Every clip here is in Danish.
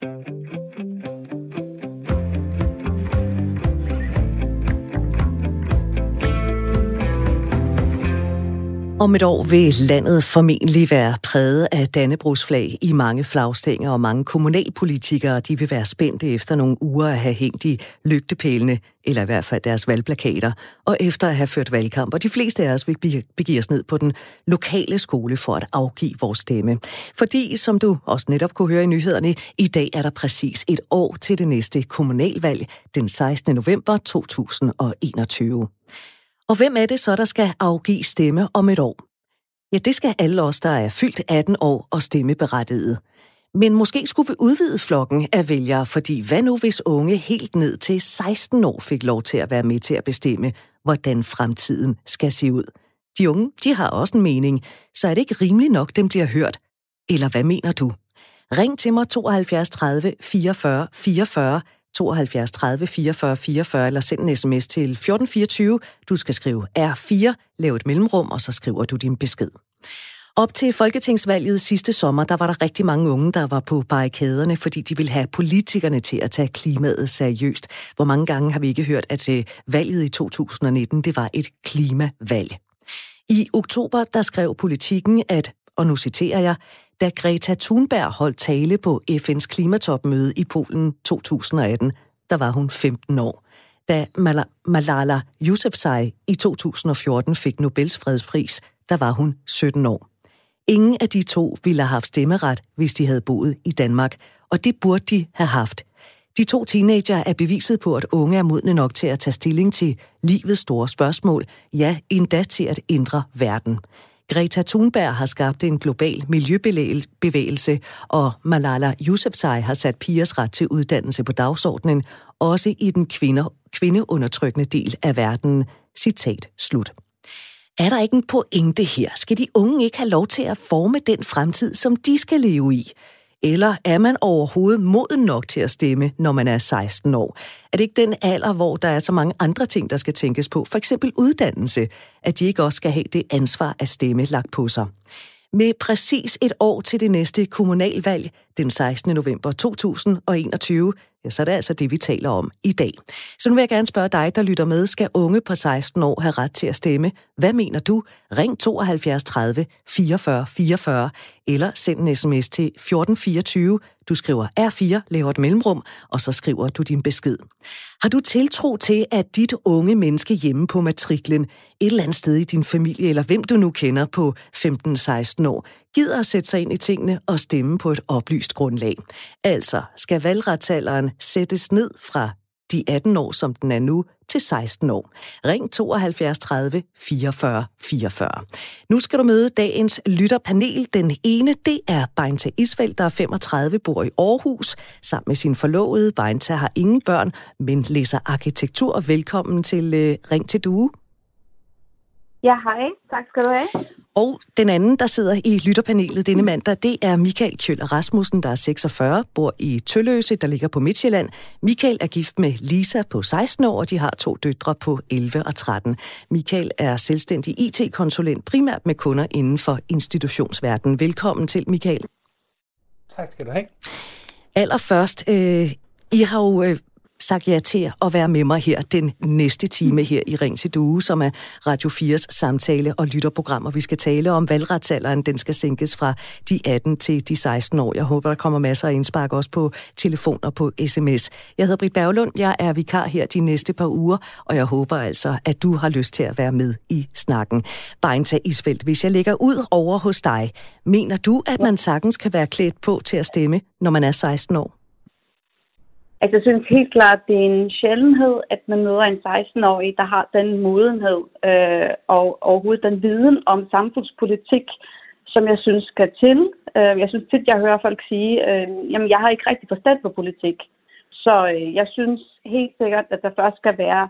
Thank you. Om et år vil landet formentlig være præget af Dannebrugsflag i mange flagstænger, og mange kommunalpolitikere de vil være spændte efter nogle uger at have hængt i lygtepælene, eller i hvert fald deres valgplakater, og efter at have ført valgkamp. Og de fleste af os vil begive os ned på den lokale skole for at afgive vores stemme. Fordi, som du også netop kunne høre i nyhederne, i dag er der præcis et år til det næste kommunalvalg, den 16. november 2021. Og hvem er det så, der skal afgive stemme om et år? Ja, det skal alle os, der er fyldt 18 år og stemmeberettigede. Men måske skulle vi udvide flokken af vælgere, fordi hvad nu hvis unge helt ned til 16 år fik lov til at være med til at bestemme, hvordan fremtiden skal se ud? De unge, de har også en mening, så er det ikke rimeligt nok, den bliver hørt. Eller hvad mener du? Ring til mig 72 30 44 44 72 30 44 44, eller send en sms til 1424. Du skal skrive R4, lav et mellemrum, og så skriver du din besked. Op til folketingsvalget sidste sommer, der var der rigtig mange unge, der var på barrikaderne, fordi de ville have politikerne til at tage klimaet seriøst. Hvor mange gange har vi ikke hørt, at øh, valget i 2019, det var et klimavalg. I oktober, der skrev politikken, at, og nu citerer jeg, da Greta Thunberg holdt tale på FN's klimatopmøde i Polen 2018, der var hun 15 år. Da Malala Yousafzai i 2014 fik Nobels fredspris, der var hun 17 år. Ingen af de to ville have haft stemmeret, hvis de havde boet i Danmark, og det burde de have haft. De to teenager er beviset på, at unge er modne nok til at tage stilling til livets store spørgsmål, ja, endda til at ændre verden. Greta Thunberg har skabt en global miljøbevægelse, og Malala Yousafzai har sat pigers ret til uddannelse på dagsordenen, også i den kvinder, kvindeundertrykkende del af verden. Citat slut. Er der ikke en pointe her? Skal de unge ikke have lov til at forme den fremtid, som de skal leve i? Eller er man overhovedet moden nok til at stemme, når man er 16 år? Er det ikke den alder, hvor der er så mange andre ting, der skal tænkes på? For eksempel uddannelse, at de ikke også skal have det ansvar at stemme lagt på sig. Med præcis et år til det næste kommunalvalg den 16. november 2021, ja, så er det altså det, vi taler om i dag. Så nu vil jeg gerne spørge dig, der lytter med. Skal unge på 16 år have ret til at stemme? Hvad mener du? Ring 72 30 44 44 eller send en sms til 1424. Du skriver R4, laver et mellemrum, og så skriver du din besked. Har du tiltro til, at dit unge menneske hjemme på matriklen, et eller andet sted i din familie, eller hvem du nu kender på 15-16 år, gider at sætte sig ind i tingene og stemme på et oplyst grundlag? Altså, skal valgretsalderen sættes ned fra de 18 år, som den er nu, til 16 år. Ring 72 30 44 44. Nu skal du møde dagens lytterpanel. Den ene, det er Beinta Isfeldt, der er 35, bor i Aarhus. Sammen med sin forlovede. Beinta har ingen børn, men læser arkitektur. Velkommen til uh, Ring til Due. Ja, hej. Tak skal du have. Og den anden, der sidder i lytterpanelet denne mandag, det er Michael Kjøl Rasmussen, der er 46, bor i Tølløse, der ligger på Midtjylland. Michael er gift med Lisa på 16 år, og de har to døtre på 11 og 13. Michael er selvstændig IT-konsulent, primært med kunder inden for institutionsverdenen. Velkommen til, Michael. Tak skal du have. Allerførst, øh, I har jo øh, sagt ja til at være med mig her den næste time her i Ring til Due, som er Radio 4's samtale- og lytterprogram, og vi skal tale om valgretsalderen. Den skal sænkes fra de 18 til de 16 år. Jeg håber, der kommer masser af indspark også på telefon og på sms. Jeg hedder Britt Berglund, jeg er vikar her de næste par uger, og jeg håber altså, at du har lyst til at være med i snakken. Beinta Isfeldt, hvis jeg lægger ud over hos dig, mener du, at man sagtens kan være klædt på til at stemme, når man er 16 år? Altså, jeg synes helt klart, det er en sjældenhed, at man møder en 16-årig, der har den modenhed øh, og overhovedet den viden om samfundspolitik, som jeg synes skal til. Øh, jeg synes tit, jeg hører folk sige, øh, jamen jeg har ikke rigtig forstand på politik. Så øh, jeg synes helt sikkert, at der først skal være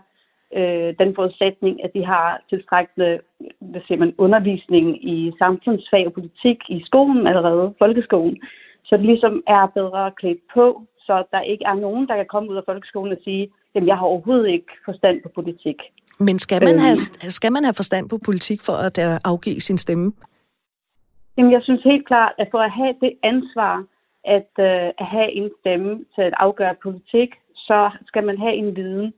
øh, den forudsætning, at de har tilstrækkelig hvad siger man, undervisning i samfundsfag og politik i skolen allerede, folkeskolen, så det ligesom er bedre klædt på så der ikke er nogen, der kan komme ud af folkeskolen og sige, at jeg har overhovedet ikke forstand på politik. Men skal man, have, øhm. skal man have forstand på politik for at uh, afgive sin stemme? Jamen, jeg synes helt klart, at for at have det ansvar at, øh, at have en stemme til at afgøre politik, så skal man have en viden.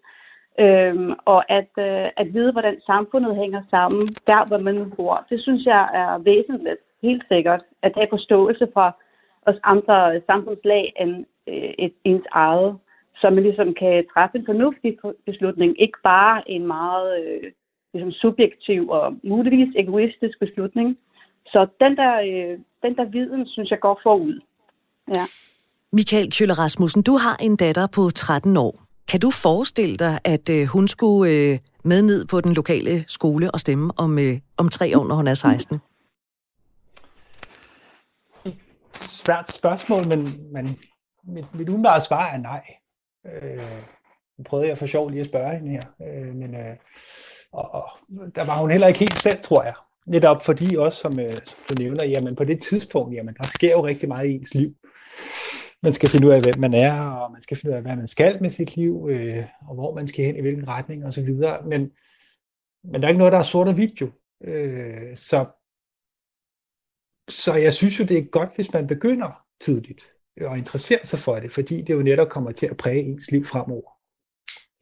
Øhm, og at, øh, at vide, hvordan samfundet hænger sammen, der hvor man bor, det synes jeg er væsentligt, helt sikkert, at have forståelse fra os andre samfundslag end øh, et, ens eget, så man ligesom kan træffe en fornuftig beslutning, ikke bare en meget øh, ligesom subjektiv og muligvis egoistisk beslutning. Så den der, øh, den der viden, synes jeg går forud. Ja. Michael Kjøller Rasmussen, du har en datter på 13 år. Kan du forestille dig, at øh, hun skulle øh, med ned på den lokale skole og stemme om, øh, om tre år, når hun er 16? Svært spørgsmål, men, men mit, mit umiddelbare svar er nej. Øh, nu prøvede jeg for sjov lige at spørge hende her, øh, men øh, og, og, der var hun heller ikke helt selv, tror jeg. Netop fordi også, som, øh, som du nævner, jamen på det tidspunkt, jamen der sker jo rigtig meget i ens liv. Man skal finde ud af, hvem man er, og man skal finde ud af, hvad man skal med sit liv, øh, og hvor man skal hen, i hvilken retning osv. Men, men der er ikke noget, der er sort og hvidt jo. Øh, så, så jeg synes jo, det er godt, hvis man begynder tidligt at interessere sig for det, fordi det jo netop kommer til at præge ens liv fremover.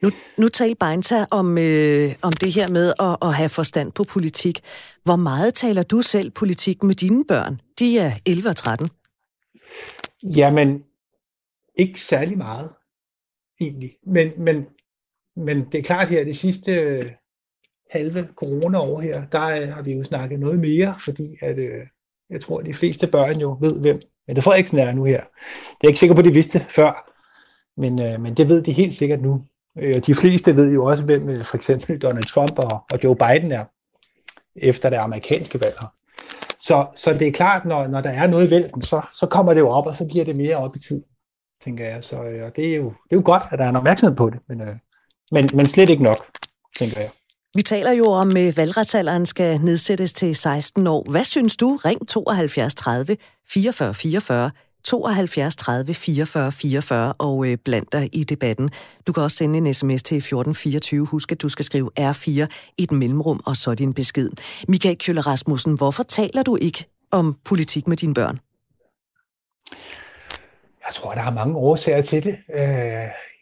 Nu, nu taler Beinta om, øh, om det her med at, at have forstand på politik. Hvor meget taler du selv politik med dine børn? De er 11 og 13. Jamen, ikke særlig meget, egentlig. Men, men, men det er klart her, det sidste øh, halve corona-år her, der øh, har vi jo snakket noget mere, fordi at, øh, jeg tror, at de fleste børn jo ved, hvem Mette Frederiksen er nu her. Det er jeg ikke sikker på, at de vidste før, men, øh, men det ved de helt sikkert nu. Øh, de fleste ved jo også, hvem øh, for eksempel Donald Trump og, og Joe Biden er, efter det amerikanske valg. Så, så det er klart, når, når der er noget i vælten, så, så kommer det jo op, og så bliver det mere op i tid, tænker jeg. Så øh, og det, er jo, det er jo godt, at der er en opmærksomhed på det, men, øh, men, men slet ikke nok, tænker jeg. Vi taler jo om, at valgretsalderen skal nedsættes til 16 år. Hvad synes du? Ring 72 30 44 44 72 30 44 44 og øh, bland dig i debatten. Du kan også sende en sms til 1424. Husk, at du skal skrive R4 i et mellemrum, og så din besked. Michael Kjøller Rasmussen, hvorfor taler du ikke om politik med dine børn? Jeg tror, der er mange årsager til det. Øh,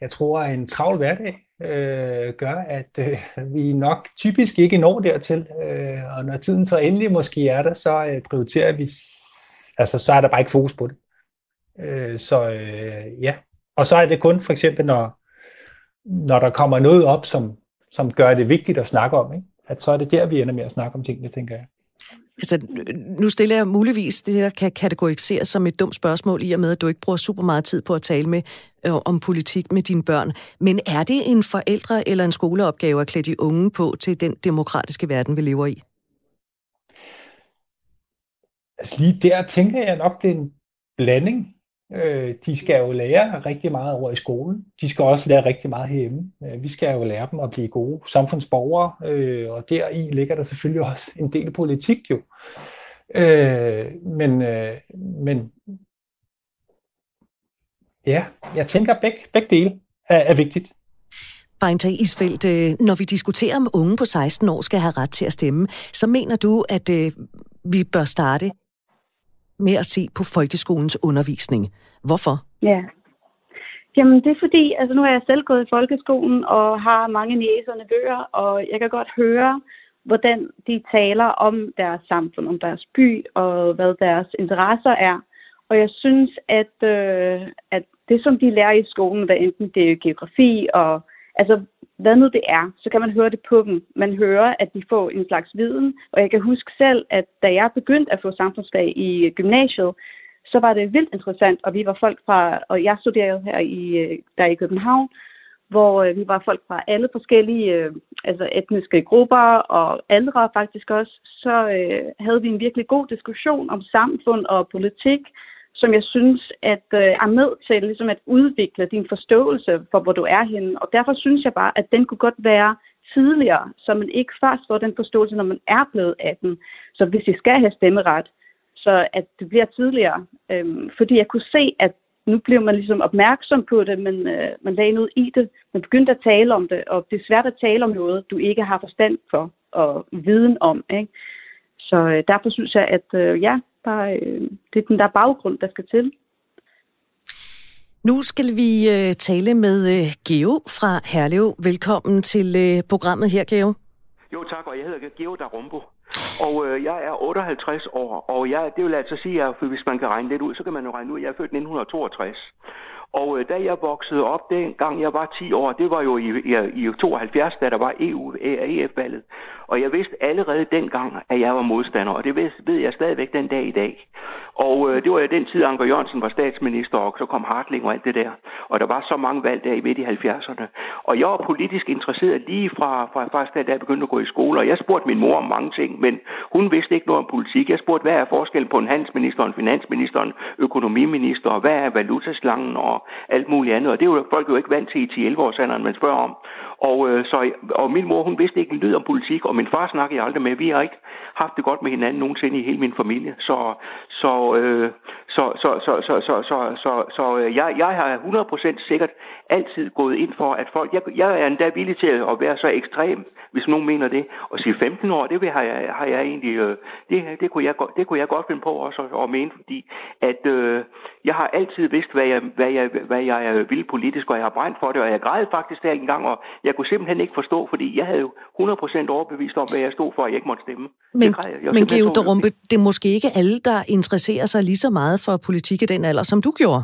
jeg tror, at en travl hverdag øh, gør, at øh, vi nok typisk ikke når dertil. Øh, og når tiden så endelig måske er der, så øh, prioriterer vi, altså så er der bare ikke fokus på det. Øh, så øh, ja, og så er det kun for eksempel, når, når der kommer noget op, som, som gør det vigtigt at snakke om, ikke? at så er det der, vi ender med at snakke om tingene, tænker jeg. Altså, nu stiller jeg muligvis det, der kan kategoriseres som et dumt spørgsmål, i og med, at du ikke bruger super meget tid på at tale med øh, om politik med dine børn. Men er det en forældre eller en skoleopgave at klæde de unge på til den demokratiske verden, vi lever i? Altså lige der tænker jeg nok, det er en blanding. Øh, de skal jo lære rigtig meget over i skolen. De skal også lære rigtig meget herhjemme. Øh, vi skal jo lære dem at blive gode samfundsborgere, øh, og deri ligger der selvfølgelig også en del politik jo. Øh, men, øh, men ja, jeg tænker, at begge, begge dele er, er vigtigt. Beinta Isfeldt, øh, når vi diskuterer om unge på 16 år skal have ret til at stemme, så mener du, at øh, vi bør starte med at se på folkeskolens undervisning. Hvorfor? Ja. Jamen, det er fordi, altså nu er jeg selv gået i folkeskolen og har mange næser og og jeg kan godt høre, hvordan de taler om deres samfund, om deres by og hvad deres interesser er. Og jeg synes, at, øh, at det, som de lærer i skolen, hvad enten det er geografi og altså hvad nu det er, så kan man høre det på dem. Man hører, at de får en slags viden, og jeg kan huske selv, at da jeg begyndte at få samfundsfag i gymnasiet, så var det vildt interessant, og vi var folk fra, og jeg studerede her i, øh, der i København, hvor øh, vi var folk fra alle forskellige øh, altså etniske grupper og aldre faktisk også, så øh, havde vi en virkelig god diskussion om samfund og politik, som jeg synes at øh, er med til ligesom at udvikle din forståelse for, hvor du er henne. Og derfor synes jeg bare, at den kunne godt være tidligere, så man ikke først får den forståelse, når man er blevet 18. Så hvis I skal have stemmeret, så at det bliver tidligere. Øhm, fordi jeg kunne se, at nu bliver man ligesom opmærksom på det, men øh, man lagde noget i det. Man begyndte at tale om det, og det er svært at tale om noget, du ikke har forstand for og viden om. Ikke? Så øh, derfor synes jeg, at øh, ja, der, øh, det er den der baggrund, der skal til. Nu skal vi uh, tale med uh, Geo fra Herlev. Velkommen til programmet her, Geo. Jo tak, og jeg hedder Geo Darumbo. Og øh, jeg er 58 år, og jeg, det vil altså sige, at hvis man kan regne lidt ud, så kan man jo regne ud, at jeg er født 1962. Og øh, da jeg voksede op, dengang jeg var 10 år, det var jo i, i, i 72, da der var EU, EF-valget. Og jeg vidste allerede dengang, at jeg var modstander, og det ved, jeg stadigvæk den dag i dag. Og øh, det var jo den tid, Anker Jørgensen var statsminister, og så kom Hartling og alt det der. Og der var så mange valg der i midt i 70'erne. Og jeg var politisk interesseret lige fra, fra faktisk da jeg begyndte at gå i skole. Og jeg spurgte min mor om mange ting, men hun vidste ikke noget om politik. Jeg spurgte, hvad er forskellen på en handelsminister, en finansminister, en økonomiminister, og hvad er valutaslangen og alt muligt andet. Og det er jo folk jo ikke vant til i 10-11 års alderen, man spørger om. Og, øh, så, og min mor, hun vidste ikke en lyd om politik, og min far snakkede jeg aldrig med. Vi har ikke haft det godt med hinanden nogensinde i hele min familie. Så, så, øh, så, så, så, så, så, så, så, så øh, jeg, jeg har 100% sikkert altid gået ind for, at folk... Jeg, jeg er endda villig til at være så ekstrem, hvis nogen mener det. Og sige 15 år, det har jeg, har jeg egentlig... Øh, det, det, kunne jeg, det kunne jeg godt finde på også at, at mene, fordi at øh, jeg har altid vidst, hvad jeg, hvad, jeg, hvad jeg vil politisk, og jeg har brændt for det, og jeg græd faktisk der en gang, og jeg kunne simpelthen ikke forstå, fordi jeg havde jo 100% overbevist om, hvad jeg stod for, at jeg ikke måtte stemme. Men, jeg jeg men Geo Rumpe, det er måske ikke alle, der interesserer sig lige så meget for politik i den alder, som du gjorde.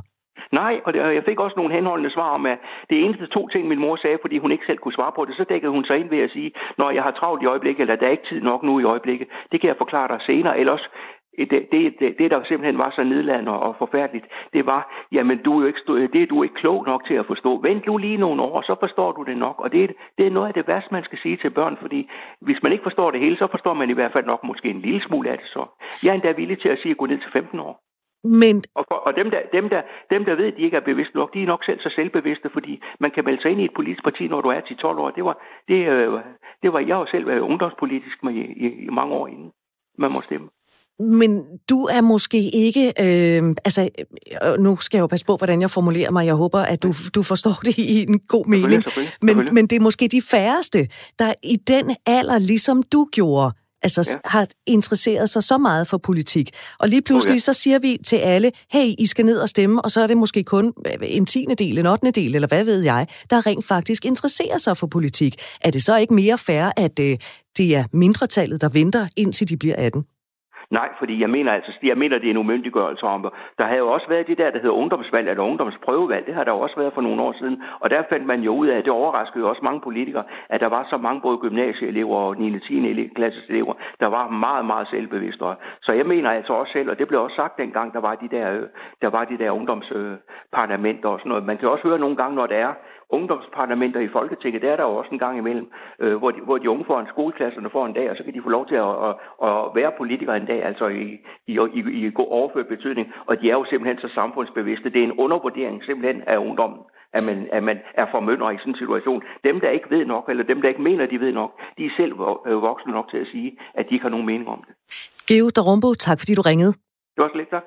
Nej, og jeg fik også nogle henholdende svar om, at det eneste to ting, min mor sagde, fordi hun ikke selv kunne svare på det, så dækkede hun sig ind ved at sige, når jeg har travlt i øjeblikket, eller der er ikke tid nok nu i øjeblikket, det kan jeg forklare dig senere, ellers det, det, det, der simpelthen var så nedladende og forfærdeligt, det var, jamen du er jo ikke, det er du ikke klog nok til at forstå. Vent nu lige nogle år, så forstår du det nok. Og det, det er noget af det værste, man skal sige til børn, fordi hvis man ikke forstår det hele, så forstår man i hvert fald nok måske en lille smule af det så. Jeg er endda villig til at sige at gå ned til 15 år. Men... Og, for, og dem, der, dem, der, dem, der ved, at de ikke er bevidste nok, de er nok selv så selvbevidste, fordi man kan melde sig ind i et politisk parti, når du er 10-12 år. Det var, det, øh, det var jeg jo selv øh, ungdomspolitisk med i, i, i mange år inden man må stemme. Men du er måske ikke... Øh, altså, øh, nu skal jeg jo passe på, hvordan jeg formulerer mig. Jeg håber, at du, du forstår det i en god mening. Men, men det er måske de færreste, der i den alder, ligesom du gjorde, altså ja. har interesseret sig så meget for politik. Og lige pludselig ja. så siger vi til alle, hey, I skal ned og stemme, og så er det måske kun en tiende del, en ottende del, eller hvad ved jeg, der rent faktisk interesserer sig for politik. Er det så ikke mere fair, at øh, det er mindretallet, der venter, indtil de bliver 18? Nej, fordi jeg mener altså, jeg mener, det er en umyndiggørelse om. Der har jo også været det der, der hedder ungdomsvalg eller ungdomsprøvevalg. Det har der også været for nogle år siden. Og der fandt man jo ud af, at det overraskede jo også mange politikere, at der var så mange både gymnasieelever og 9. og 10. klasses elever, der var meget, meget selvbevidste. Så jeg mener altså også selv, og det blev også sagt dengang, der var de der, øh, der, var de der ungdomsparlamenter og sådan noget. Man kan også høre nogle gange, når der er ungdomsparlamenter i Folketinget, der er der jo også en gang imellem, øh, hvor, de, hvor de unge får en skoleklasserne får en dag, og så kan de få lov til at, at, at være politikere en dag, altså i, i, i, i god overført betydning, og de er jo simpelthen så samfundsbevidste. Det er en undervurdering simpelthen af ungdommen, at man, at man er formønder i sådan en situation. Dem, der ikke ved nok, eller dem, der ikke mener, de ved nok, de er selv øh, voksne nok til at sige, at de ikke har nogen mening om det. Geo Darumbo, tak fordi du ringede. Det var så lidt, tak.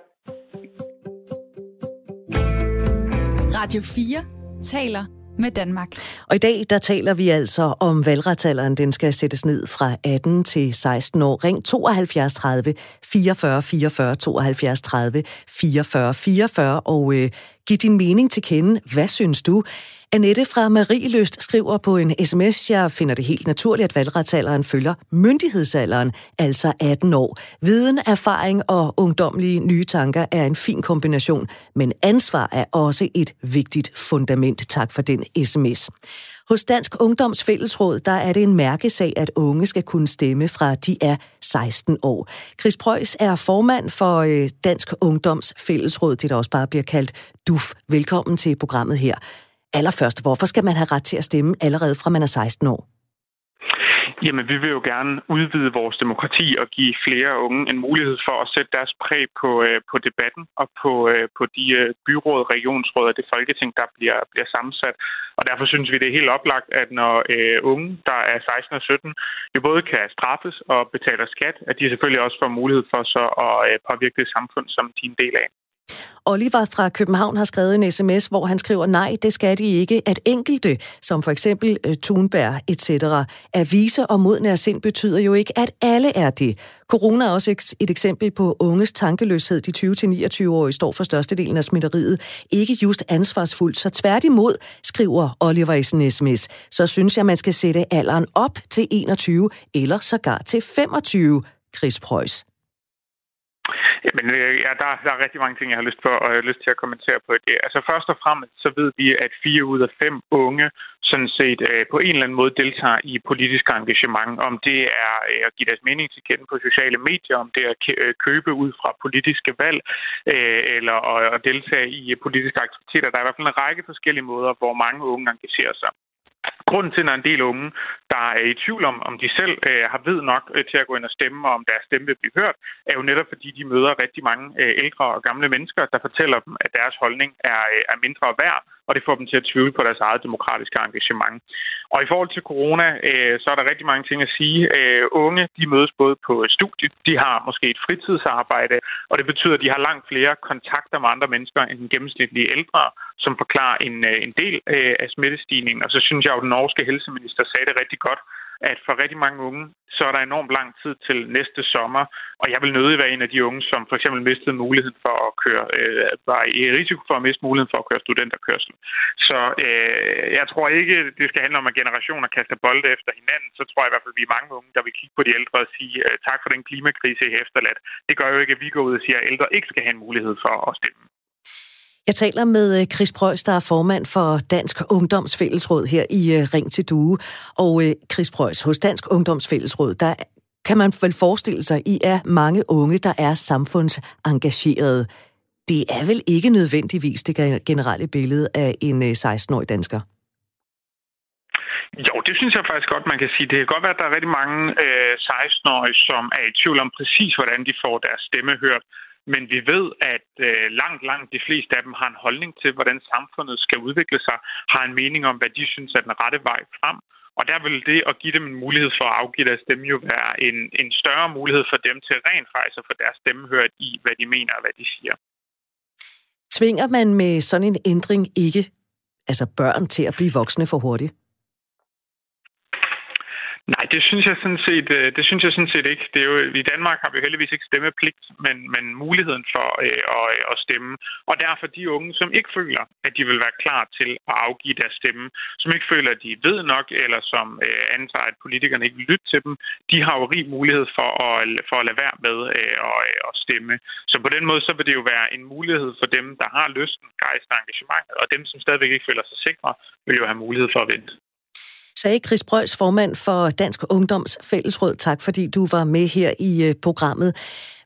Radio 4 taler med Danmark. Og i dag, der taler vi altså om valgretsalderen. Den skal sættes ned fra 18 til 16 år. Ring 72 30 44 44 72 30 44 44 og øh, giv din mening til kende. Hvad synes du? Annette fra Marieløst skriver på en sms, jeg finder det helt naturligt, at valgretsalderen følger myndighedsalderen, altså 18 år. Viden, erfaring og ungdomlige nye tanker er en fin kombination, men ansvar er også et vigtigt fundament. Tak for den sms. Hos Dansk Ungdoms Fællesråd, der er det en mærkesag, at unge skal kunne stemme fra de er 16 år. Chris Preuss er formand for øh, Dansk Ungdoms Fællesråd, det der også bare bliver kaldt DUF. Velkommen til programmet her. Allerførst, hvorfor skal man have ret til at stemme allerede fra man er 16 år? Jamen, vi vil jo gerne udvide vores demokrati og give flere unge en mulighed for at sætte deres præg på, øh, på debatten og på, øh, på de øh, byråd, regionsråd og det folketing, der bliver, bliver sammensat. Og derfor synes vi, det er helt oplagt, at når øh, unge, der er 16 og 17, jo både kan straffes og betaler skat, at de selvfølgelig også får mulighed for så at øh, påvirke det samfund, som de er en del af. Oliver fra København har skrevet en sms, hvor han skriver, nej, det skal de ikke. At enkelte, som for eksempel øh, Thunberg etc., er vise og modne af sind, betyder jo ikke, at alle er det. Corona er også et eksempel på unges tankeløshed. De 20-29-årige står for størstedelen af smitteriet. Ikke just ansvarsfuldt, så tværtimod, skriver Oliver i sin sms, så synes jeg, man skal sætte alderen op til 21 eller sågar til 25, Chris Preuss. Jamen, øh, ja, der, der er rigtig mange ting, jeg har lyst, på, og jeg har lyst til at kommentere på det. Altså først og fremmest, så ved vi, at fire ud af fem unge sådan set øh, på en eller anden måde deltager i politisk engagement. Om det er øh, at give deres mening til kende på sociale medier, om det er at øh, købe ud fra politiske valg, øh, eller at deltage i politiske aktiviteter. Der er i hvert fald en række forskellige måder, hvor mange unge engagerer sig. Grunden til, at der er en del unge, der er i tvivl om, om de selv øh, har ved nok øh, til at gå ind og stemme, og om deres stemme vil blive hørt, er jo netop fordi, de møder rigtig mange øh, ældre og gamle mennesker, der fortæller dem, at deres holdning er, øh, er mindre værd, og det får dem til at tvivle på deres eget demokratiske engagement. Og i forhold til corona, øh, så er der rigtig mange ting at sige. Øh, unge, de mødes både på studiet, de har måske et fritidsarbejde, og det betyder, at de har langt flere kontakter med andre mennesker end den gennemsnitlige ældre, som forklarer en, øh, en del øh, af smittestigningen. Og så synes jeg jo, at den norske helseminister sagde det rigtig godt, at for rigtig mange unge, så er der enormt lang tid til næste sommer, og jeg vil nødig være en af de unge, som for eksempel mistede muligheden for at køre, øh, var i risiko for at miste muligheden for at køre studenterkørsel. Så øh, jeg tror ikke, det skal handle om, at generationer kaster bolde efter hinanden. Så tror jeg i hvert fald, at vi er mange unge, der vil kigge på de ældre og sige, øh, tak for den klimakrise, I har efterladt. Det gør jo ikke, at vi går ud og siger, at ældre ikke skal have en mulighed for at stemme. Jeg taler med øh, Chris Preuss, der er formand for Dansk Ungdomsfællesråd her i øh, Ring til Due. Og øh, Chris Preuss, hos Dansk Ungdomsfællesråd, der kan man vel forestille sig, I er mange unge, der er samfundsengagerede. Det er vel ikke nødvendigvis det generelle billede af en 16-årig dansker? Jo, det synes jeg faktisk godt, man kan sige. Det kan godt være, at der er rigtig mange øh, 16-årige, som er i tvivl om præcis, hvordan de får deres stemme hørt. Men vi ved, at øh, langt, langt de fleste af dem har en holdning til, hvordan samfundet skal udvikle sig, har en mening om, hvad de synes er den rette vej frem. Og der vil det at give dem en mulighed for at afgive deres stemme jo være en, en større mulighed for dem til rent faktisk at få deres stemme hørt i, hvad de mener og hvad de siger. Tvinger man med sådan en ændring ikke altså børn til at blive voksne for hurtigt? Nej, det synes jeg sådan set, øh, det synes jeg sådan set ikke. Det er jo, I Danmark har vi heldigvis ikke stemmepligt, men, men muligheden for øh, at, øh, at stemme. Og derfor de unge, som ikke føler, at de vil være klar til at afgive deres stemme, som ikke føler, at de ved nok, eller som øh, antager, at politikerne ikke vil lytte til dem, de har jo rig mulighed for at, for at lade være med øh, at, øh, at stemme. Så på den måde, så vil det jo være en mulighed for dem, der har lysten, gejst og engagement, og dem, som stadigvæk ikke føler sig sikre, vil jo have mulighed for at vente sagde Chris Brøls, formand for Dansk Ungdoms Fællesråd. Tak fordi du var med her i øh, programmet.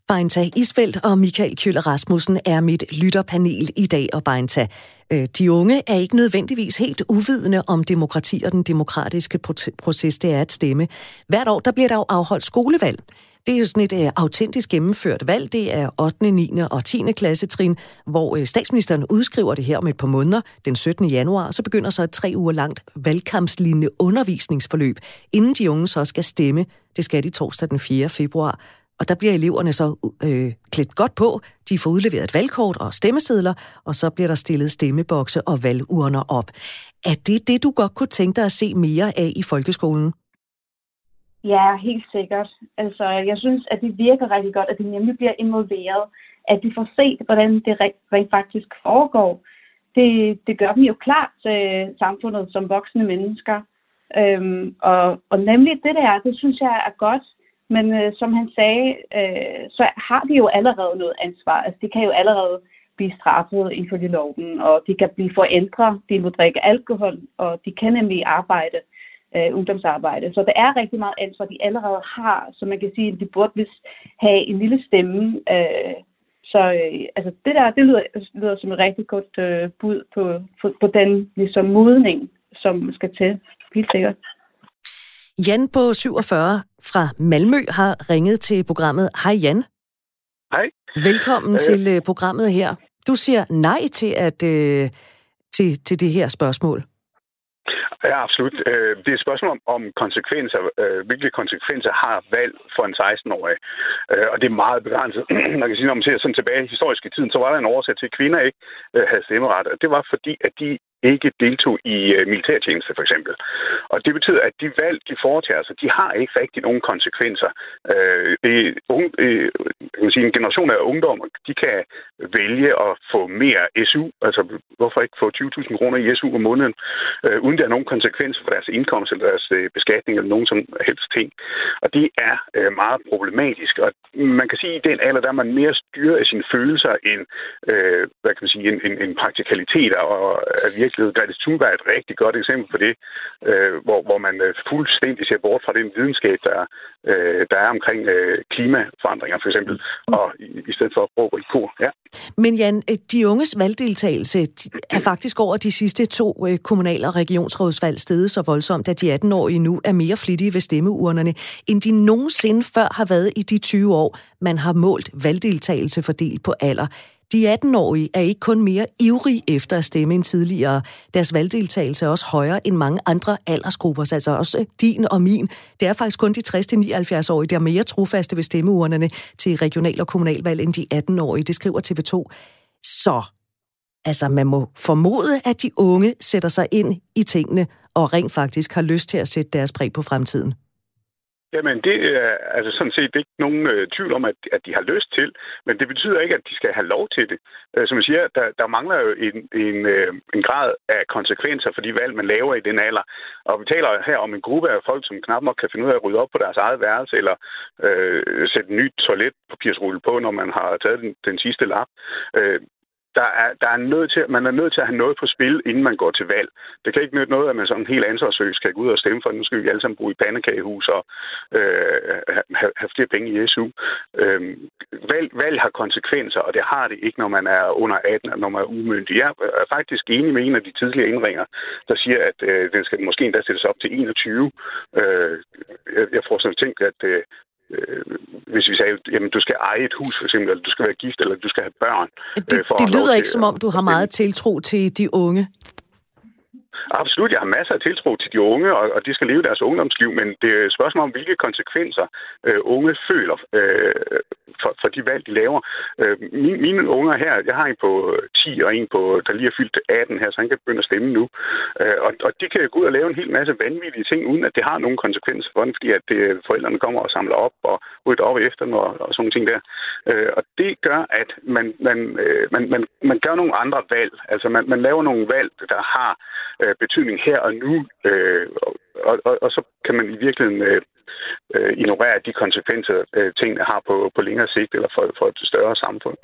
Beinta Isfeldt og Michael Kjøller Rasmussen er mit lytterpanel i dag, og Beinta, øh, de unge er ikke nødvendigvis helt uvidende om demokrati og den demokratiske proces, det er at stemme. Hvert år der bliver der jo afholdt skolevalg. Det er jo sådan et uh, autentisk gennemført valg. Det er 8., 9. og 10. klassetrin, hvor uh, statsministeren udskriver det her om et par måneder, den 17. januar, så begynder så et tre uger langt valgkampslignende undervisningsforløb, inden de unge så skal stemme. Det skal de torsdag den 4. februar. Og der bliver eleverne så øh, klædt godt på. De får udleveret et valgkort og stemmesedler, og så bliver der stillet stemmebokse og valgurner op. Er det det, du godt kunne tænke dig at se mere af i folkeskolen? Ja, helt sikkert. Altså, jeg synes, at det virker rigtig godt, at de nemlig bliver involveret. At de får set, hvordan det rent faktisk foregår. Det, det gør dem jo klar til samfundet som voksne mennesker. Øhm, og, og nemlig det der, det synes jeg er godt. Men øh, som han sagde, øh, så har de jo allerede noget ansvar. Altså, de kan jo allerede blive straffet ifølge loven, og de kan blive forældre, de må drikke alkohol, og de kan nemlig arbejde øh, ungdomsarbejde. Så der er rigtig meget ansvar, de allerede har, så man kan sige, at de burde vist have en lille stemme. Øh, så øh, altså det der, det lyder, lyder som et rigtig godt øh, bud på, på, på den ligesom modning, som skal til. Helt sikkert. Jan på 47 fra Malmø har ringet til programmet. Hej Jan. Hej. Velkommen øh. til uh, programmet her. Du siger nej til at uh, til, til det her spørgsmål. Ja, absolut. Øh, det er et spørgsmål om, om konsekvenser. Øh, hvilke konsekvenser har valg for en 16-årig? Øh, og det er meget begrænset. Man kan sige, når man ser sådan tilbage i historiske tiden, så var der en årsag til, at kvinder ikke havde stemmeret. Og det var fordi, at de ikke deltog i øh, militærtjeneste, for eksempel. Og det betyder, at de valg, de foretager sig, de har ikke rigtig nogen konsekvenser. Øh, det, unge, øh, kan man sige, en generation af ungdommer, de kan vælge at få mere SU, altså hvorfor ikke få 20.000 kroner i SU om måneden, øh, uden der er nogen konsekvenser for deres indkomst eller deres øh, beskatning eller nogen som helst ting. Og det er øh, meget problematisk. Og man kan sige, at i den alder, der er man mere styret af sine følelser end, øh, hvad kan man sige, en, en, en praktikalitet og at virke udviklet. Greta Thunberg er et rigtig godt eksempel på det, øh, hvor, hvor man øh, fuldstændig ser bort fra den videnskab, der, øh, der er omkring øh, klimaforandringer for eksempel, og i, i stedet for at råbe i kor. Ja. Men Jan, øh, de unges valgdeltagelse er faktisk over de sidste to øh, kommunal- og regionsrådsvalg stedet så voldsomt, at de 18-årige nu er mere flittige ved stemmeurnerne, end de nogensinde før har været i de 20 år, man har målt valgdeltagelse fordelt på alder. De 18-årige er ikke kun mere ivrige efter at stemme end tidligere. Deres valgdeltagelse er også højere end mange andre aldersgrupper, altså også din og min. Det er faktisk kun de 60-79-årige, der er mere trofaste ved stemmeurnerne til regional- og kommunalvalg end de 18-årige. Det skriver TV2. Så altså, man må formode, at de unge sætter sig ind i tingene og rent faktisk har lyst til at sætte deres præg på fremtiden. Jamen, det er altså sådan set ikke nogen øh, tvivl om, at, at de har lyst til, men det betyder ikke, at de skal have lov til det. Øh, som jeg siger, der, der mangler jo en, en, øh, en grad af konsekvenser for de valg, man laver i den alder. Og vi taler her om en gruppe af folk, som knap nok kan finde ud af at rydde op på deres eget værelse, eller øh, sætte en ny toiletpapirsrulle på, når man har taget den, den sidste lap. Øh, der er, der er nødt til, man er nødt til at have noget på spil, inden man går til valg. Det kan ikke nytte noget, at man sådan helt ansvarsløs kan gå ud og stemme for, nu skal vi alle sammen bo i pandekagehus og øh, have, have flere penge i SU. Øh, valg, valg har konsekvenser, og det har det ikke, når man er under 18 og når man er umyndig. Jeg er faktisk enig med en af de tidligere indringer, der siger, at øh, den skal måske endda sættes op til 21. Øh, jeg, jeg får sådan tænkt, at øh, øh, hvis vi sagde, jamen du skal eje et hus for eksempel, eller du skal være gift, eller du skal have børn. Det, øh, for det lyder ikke som om, du har meget tiltro til de unge. Absolut, jeg har masser af tiltro til de unge, og, og de skal leve deres ungdomsliv, men det er et spørgsmål om, hvilke konsekvenser øh, unge føler øh, for, for de valg, de laver. Øh, mine, mine unger her, jeg har en på øh, 10 og en på, der lige er fyldt 18 her, så han kan begynde at stemme nu. Øh, og, og de kan gå ud og lave en hel masse vanvittige ting, uden at det har nogen konsekvenser for dem, fordi at det, forældrene kommer og samler op og rydder op efter dem og, og sådan nogle ting der. Øh, og det gør, at man, man, øh, man, man, man gør nogle andre valg. Altså man, man laver nogle valg, der har øh, betydning her og nu, øh, og, og, og så kan man i virkeligheden øh, øh, ignorere de konsekvenser, øh, tingene har på, på længere sigt eller for, for et større samfund.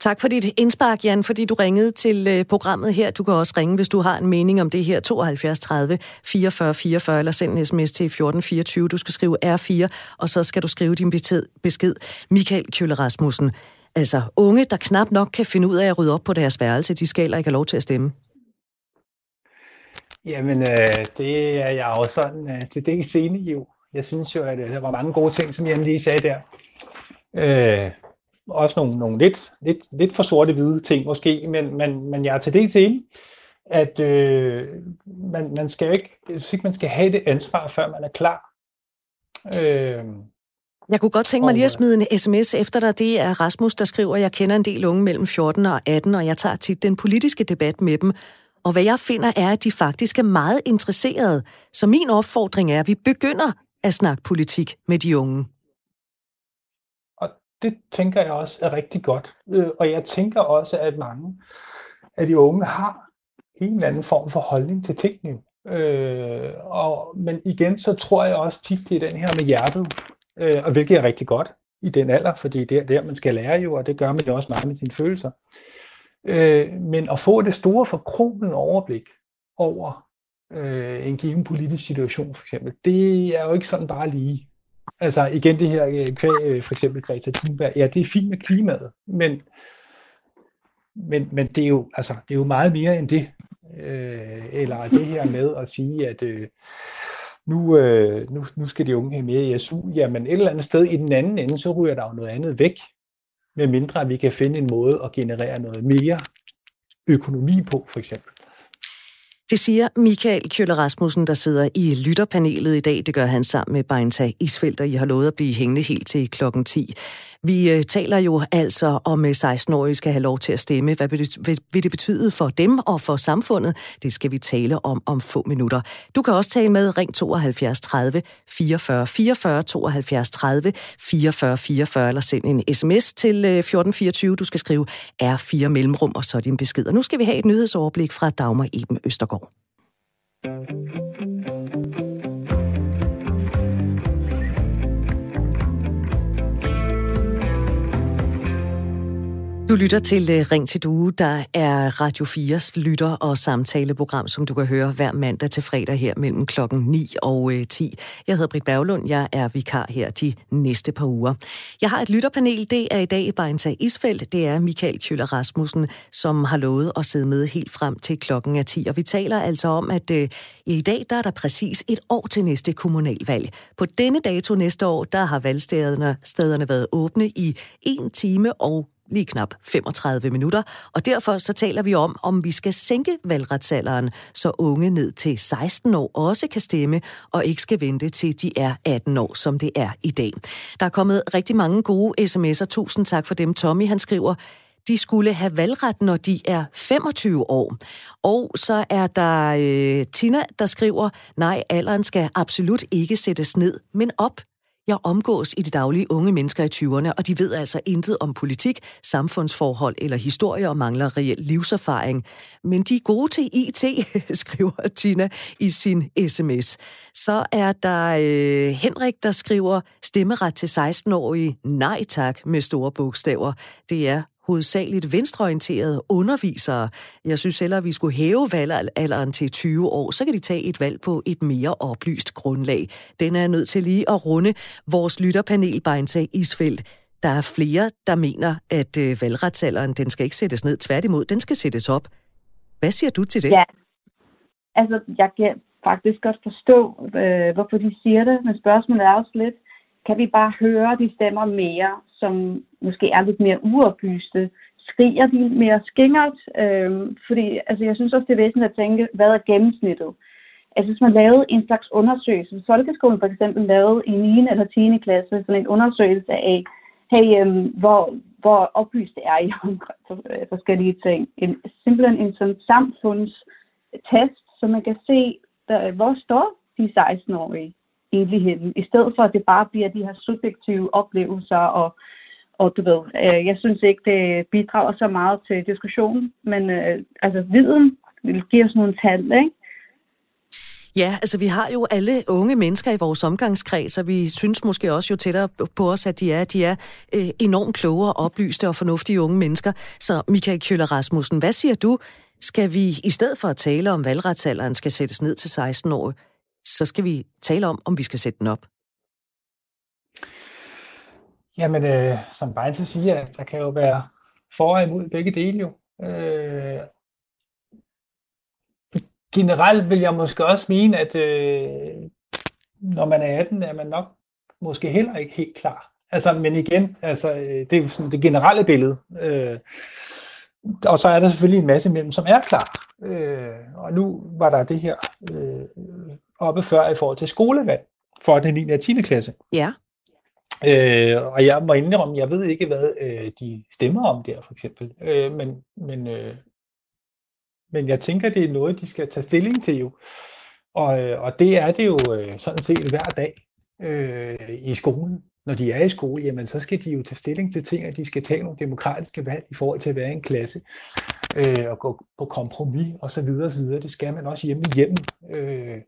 Tak for dit indspark, Jan, fordi du ringede til øh, programmet her. Du kan også ringe, hvis du har en mening om det her. 72 30 44 44, eller send en sms til 1424. Du skal skrive R4, og så skal du skrive din besked. Michael Kjølle Rasmussen. Altså, unge, der knap nok kan finde ud af at rydde op på deres værelse, de skal heller ikke have lov til at stemme. Jamen, øh, det er jeg også sådan øh, til det scene jo. Jeg synes jo, at øh, der var mange gode ting, som Jan lige sagde der. Øh, også nogle, nogle lidt, lidt, lidt for sorte-hvide ting måske, men, men, men jeg er til det enig, at øh, man, man skal ikke, jeg synes ikke, man skal have det ansvar, før man er klar. Øh, jeg kunne godt tænke mig lige at smide en sms efter dig. Det er Rasmus, der skriver, jeg kender en del unge mellem 14 og 18, og jeg tager tit den politiske debat med dem. Og hvad jeg finder er, at de faktisk er meget interesserede. Så min opfordring er, at vi begynder at snakke politik med de unge. Og det tænker jeg også er rigtig godt. Øh, og jeg tænker også, at mange af de unge har en eller anden form for holdning til tingene. Øh, og, men igen, så tror jeg også tit, det er den her med hjertet, øh, og hvilket er rigtig godt i den alder, fordi det er der, man skal lære jo, og det gør man jo også meget med sine følelser. Øh, Øh, men at få det store forkromede overblik over øh, en given politisk situation, for eksempel, det er jo ikke sådan bare lige. Altså igen det her øh, kvæg, øh, for eksempel Greta Thunberg, ja, det er fint med klimaet, men, men, men det, er jo, altså, det er jo meget mere end det. Øh, eller det her med at sige, at øh, nu, øh, nu, nu skal de unge have mere i SU, jamen et eller andet sted i den anden ende, så ryger der jo noget andet væk med mindre at vi kan finde en måde at generere noget mere økonomi på, for eksempel. Det siger Michael Kjøller Rasmussen, der sidder i lytterpanelet i dag. Det gør han sammen med Beinta Isfeldt, og I har lovet at blive hængende helt til klokken 10. Vi øh, taler jo altså om øh, 16-årige skal have lov til at stemme. Hvad vil det betyde for dem og for samfundet? Det skal vi tale om om få minutter. Du kan også tale med ring 72 30 44 44 72 30 44 44 eller send en sms til øh, 1424. Du skal skrive R4 mellemrum og så din besked. Og nu skal vi have et nyhedsoverblik fra Dagmar Eben Østergaard. Du lytter til øh, Ring til Due, der er Radio 4's lytter- og samtaleprogram, som du kan høre hver mandag til fredag her mellem klokken 9 og øh, 10. Jeg hedder Britt Berglund, jeg er vikar her de næste par uger. Jeg har et lytterpanel, det er i dag Bejnsa Isfeldt, det er Michael Kjøller Rasmussen, som har lovet at sidde med helt frem til klokken er 10. Og vi taler altså om, at øh, i dag der er der præcis et år til næste kommunalvalg. På denne dato næste år, der har valgstederne stederne været åbne i 1 time og lige knap 35 minutter, og derfor så taler vi om, om vi skal sænke valgretsalderen, så unge ned til 16 år også kan stemme, og ikke skal vente til de er 18 år, som det er i dag. Der er kommet rigtig mange gode sms'er. Tusind tak for dem. Tommy, han skriver, de skulle have valgret, når de er 25 år. Og så er der øh, Tina, der skriver, nej, alderen skal absolut ikke sættes ned, men op. Jeg omgås i det daglige unge mennesker i 20'erne, og de ved altså intet om politik, samfundsforhold eller historie og mangler reel livserfaring. Men de er gode til IT, skriver Tina i sin sms. Så er der øh, Henrik, der skriver stemmeret til 16-årige nej tak med store bogstaver. Det er hovedsageligt venstreorienterede undervisere. Jeg synes heller, at vi skulle hæve valgalderen til 20 år, så kan de tage et valg på et mere oplyst grundlag. Den er nødt til lige at runde vores lytterpanel, Beinta Isfeldt. Der er flere, der mener, at øh, valgretsalderen, den skal ikke sættes ned. Tværtimod, den skal sættes op. Hvad siger du til det? Ja, altså jeg kan faktisk godt forstå, øh, hvorfor de siger det, men spørgsmålet er også lidt, kan vi bare høre de stemmer mere, som måske er lidt mere uoplyste? Skriger de mere skingert? Øhm, fordi altså, jeg synes også, det er væsentligt at tænke, hvad er gennemsnittet? Altså hvis man lavede en slags undersøgelse, hvis folkeskolen for eksempel lavede i 9. eller 10. klasse sådan en undersøgelse af, hey, øhm, hvor, hvor oplyst er I om forskellige ting. En, simpelthen en sådan samfundstest, så man kan se, der, hvor står de 16-årige evigheden, i stedet for at det bare bliver de her subjektive oplevelser, og, og du ved, øh, jeg synes ikke, det bidrager så meget til diskussionen, men øh, altså viden vil give os nogle tal, ikke? Ja, altså vi har jo alle unge mennesker i vores omgangskreds, og vi synes måske også jo tættere på os, at de er, de er øh, enormt kloge og oplyste og fornuftige unge mennesker. Så Michael Kjøller Rasmussen, hvad siger du? Skal vi i stedet for at tale om valgretsalderen skal sættes ned til 16 år, så skal vi tale om, om vi skal sætte den op. Jamen, øh, som Beinze siger, der kan jo være for og imod begge dele jo. Øh, generelt vil jeg måske også mene, at øh, når man er 18, er man nok måske heller ikke helt klar. Altså, men igen, altså, øh, det er jo sådan det generelle billede. Øh, og så er der selvfølgelig en masse imellem, som er klar. Øh, og nu var der det her øh, oppe før i forhold til skolevalg for den 9. og 10. klasse. Ja. Øh, og jeg må indrømme, jeg ved ikke, hvad øh, de stemmer om der, for eksempel. Øh, men, men, øh, men jeg tænker, det er noget, de skal tage stilling til jo. Og, øh, og det er det jo øh, sådan set hver dag øh, i skolen. Når de er i skole, jamen så skal de jo tage stilling til ting, og de skal tage nogle demokratiske valg i forhold til at være i en klasse øh, og gå på kompromis og så videre, og så videre. Det skal man også hjemme i hjemmen. Øh,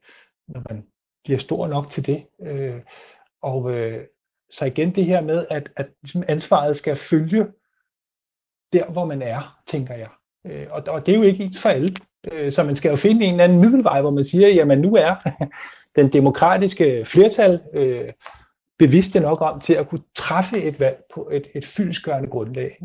når man bliver stor nok til det. Øh, og øh, så igen det her med, at, at ligesom ansvaret skal følge der, hvor man er, tænker jeg. Øh, og, og det er jo ikke ens for alle. Øh, så man skal jo finde en eller anden middelvej, hvor man siger, jamen nu er den demokratiske flertal øh, bevidste nok om til at kunne træffe et valg på et, et fyldsgørende grundlag.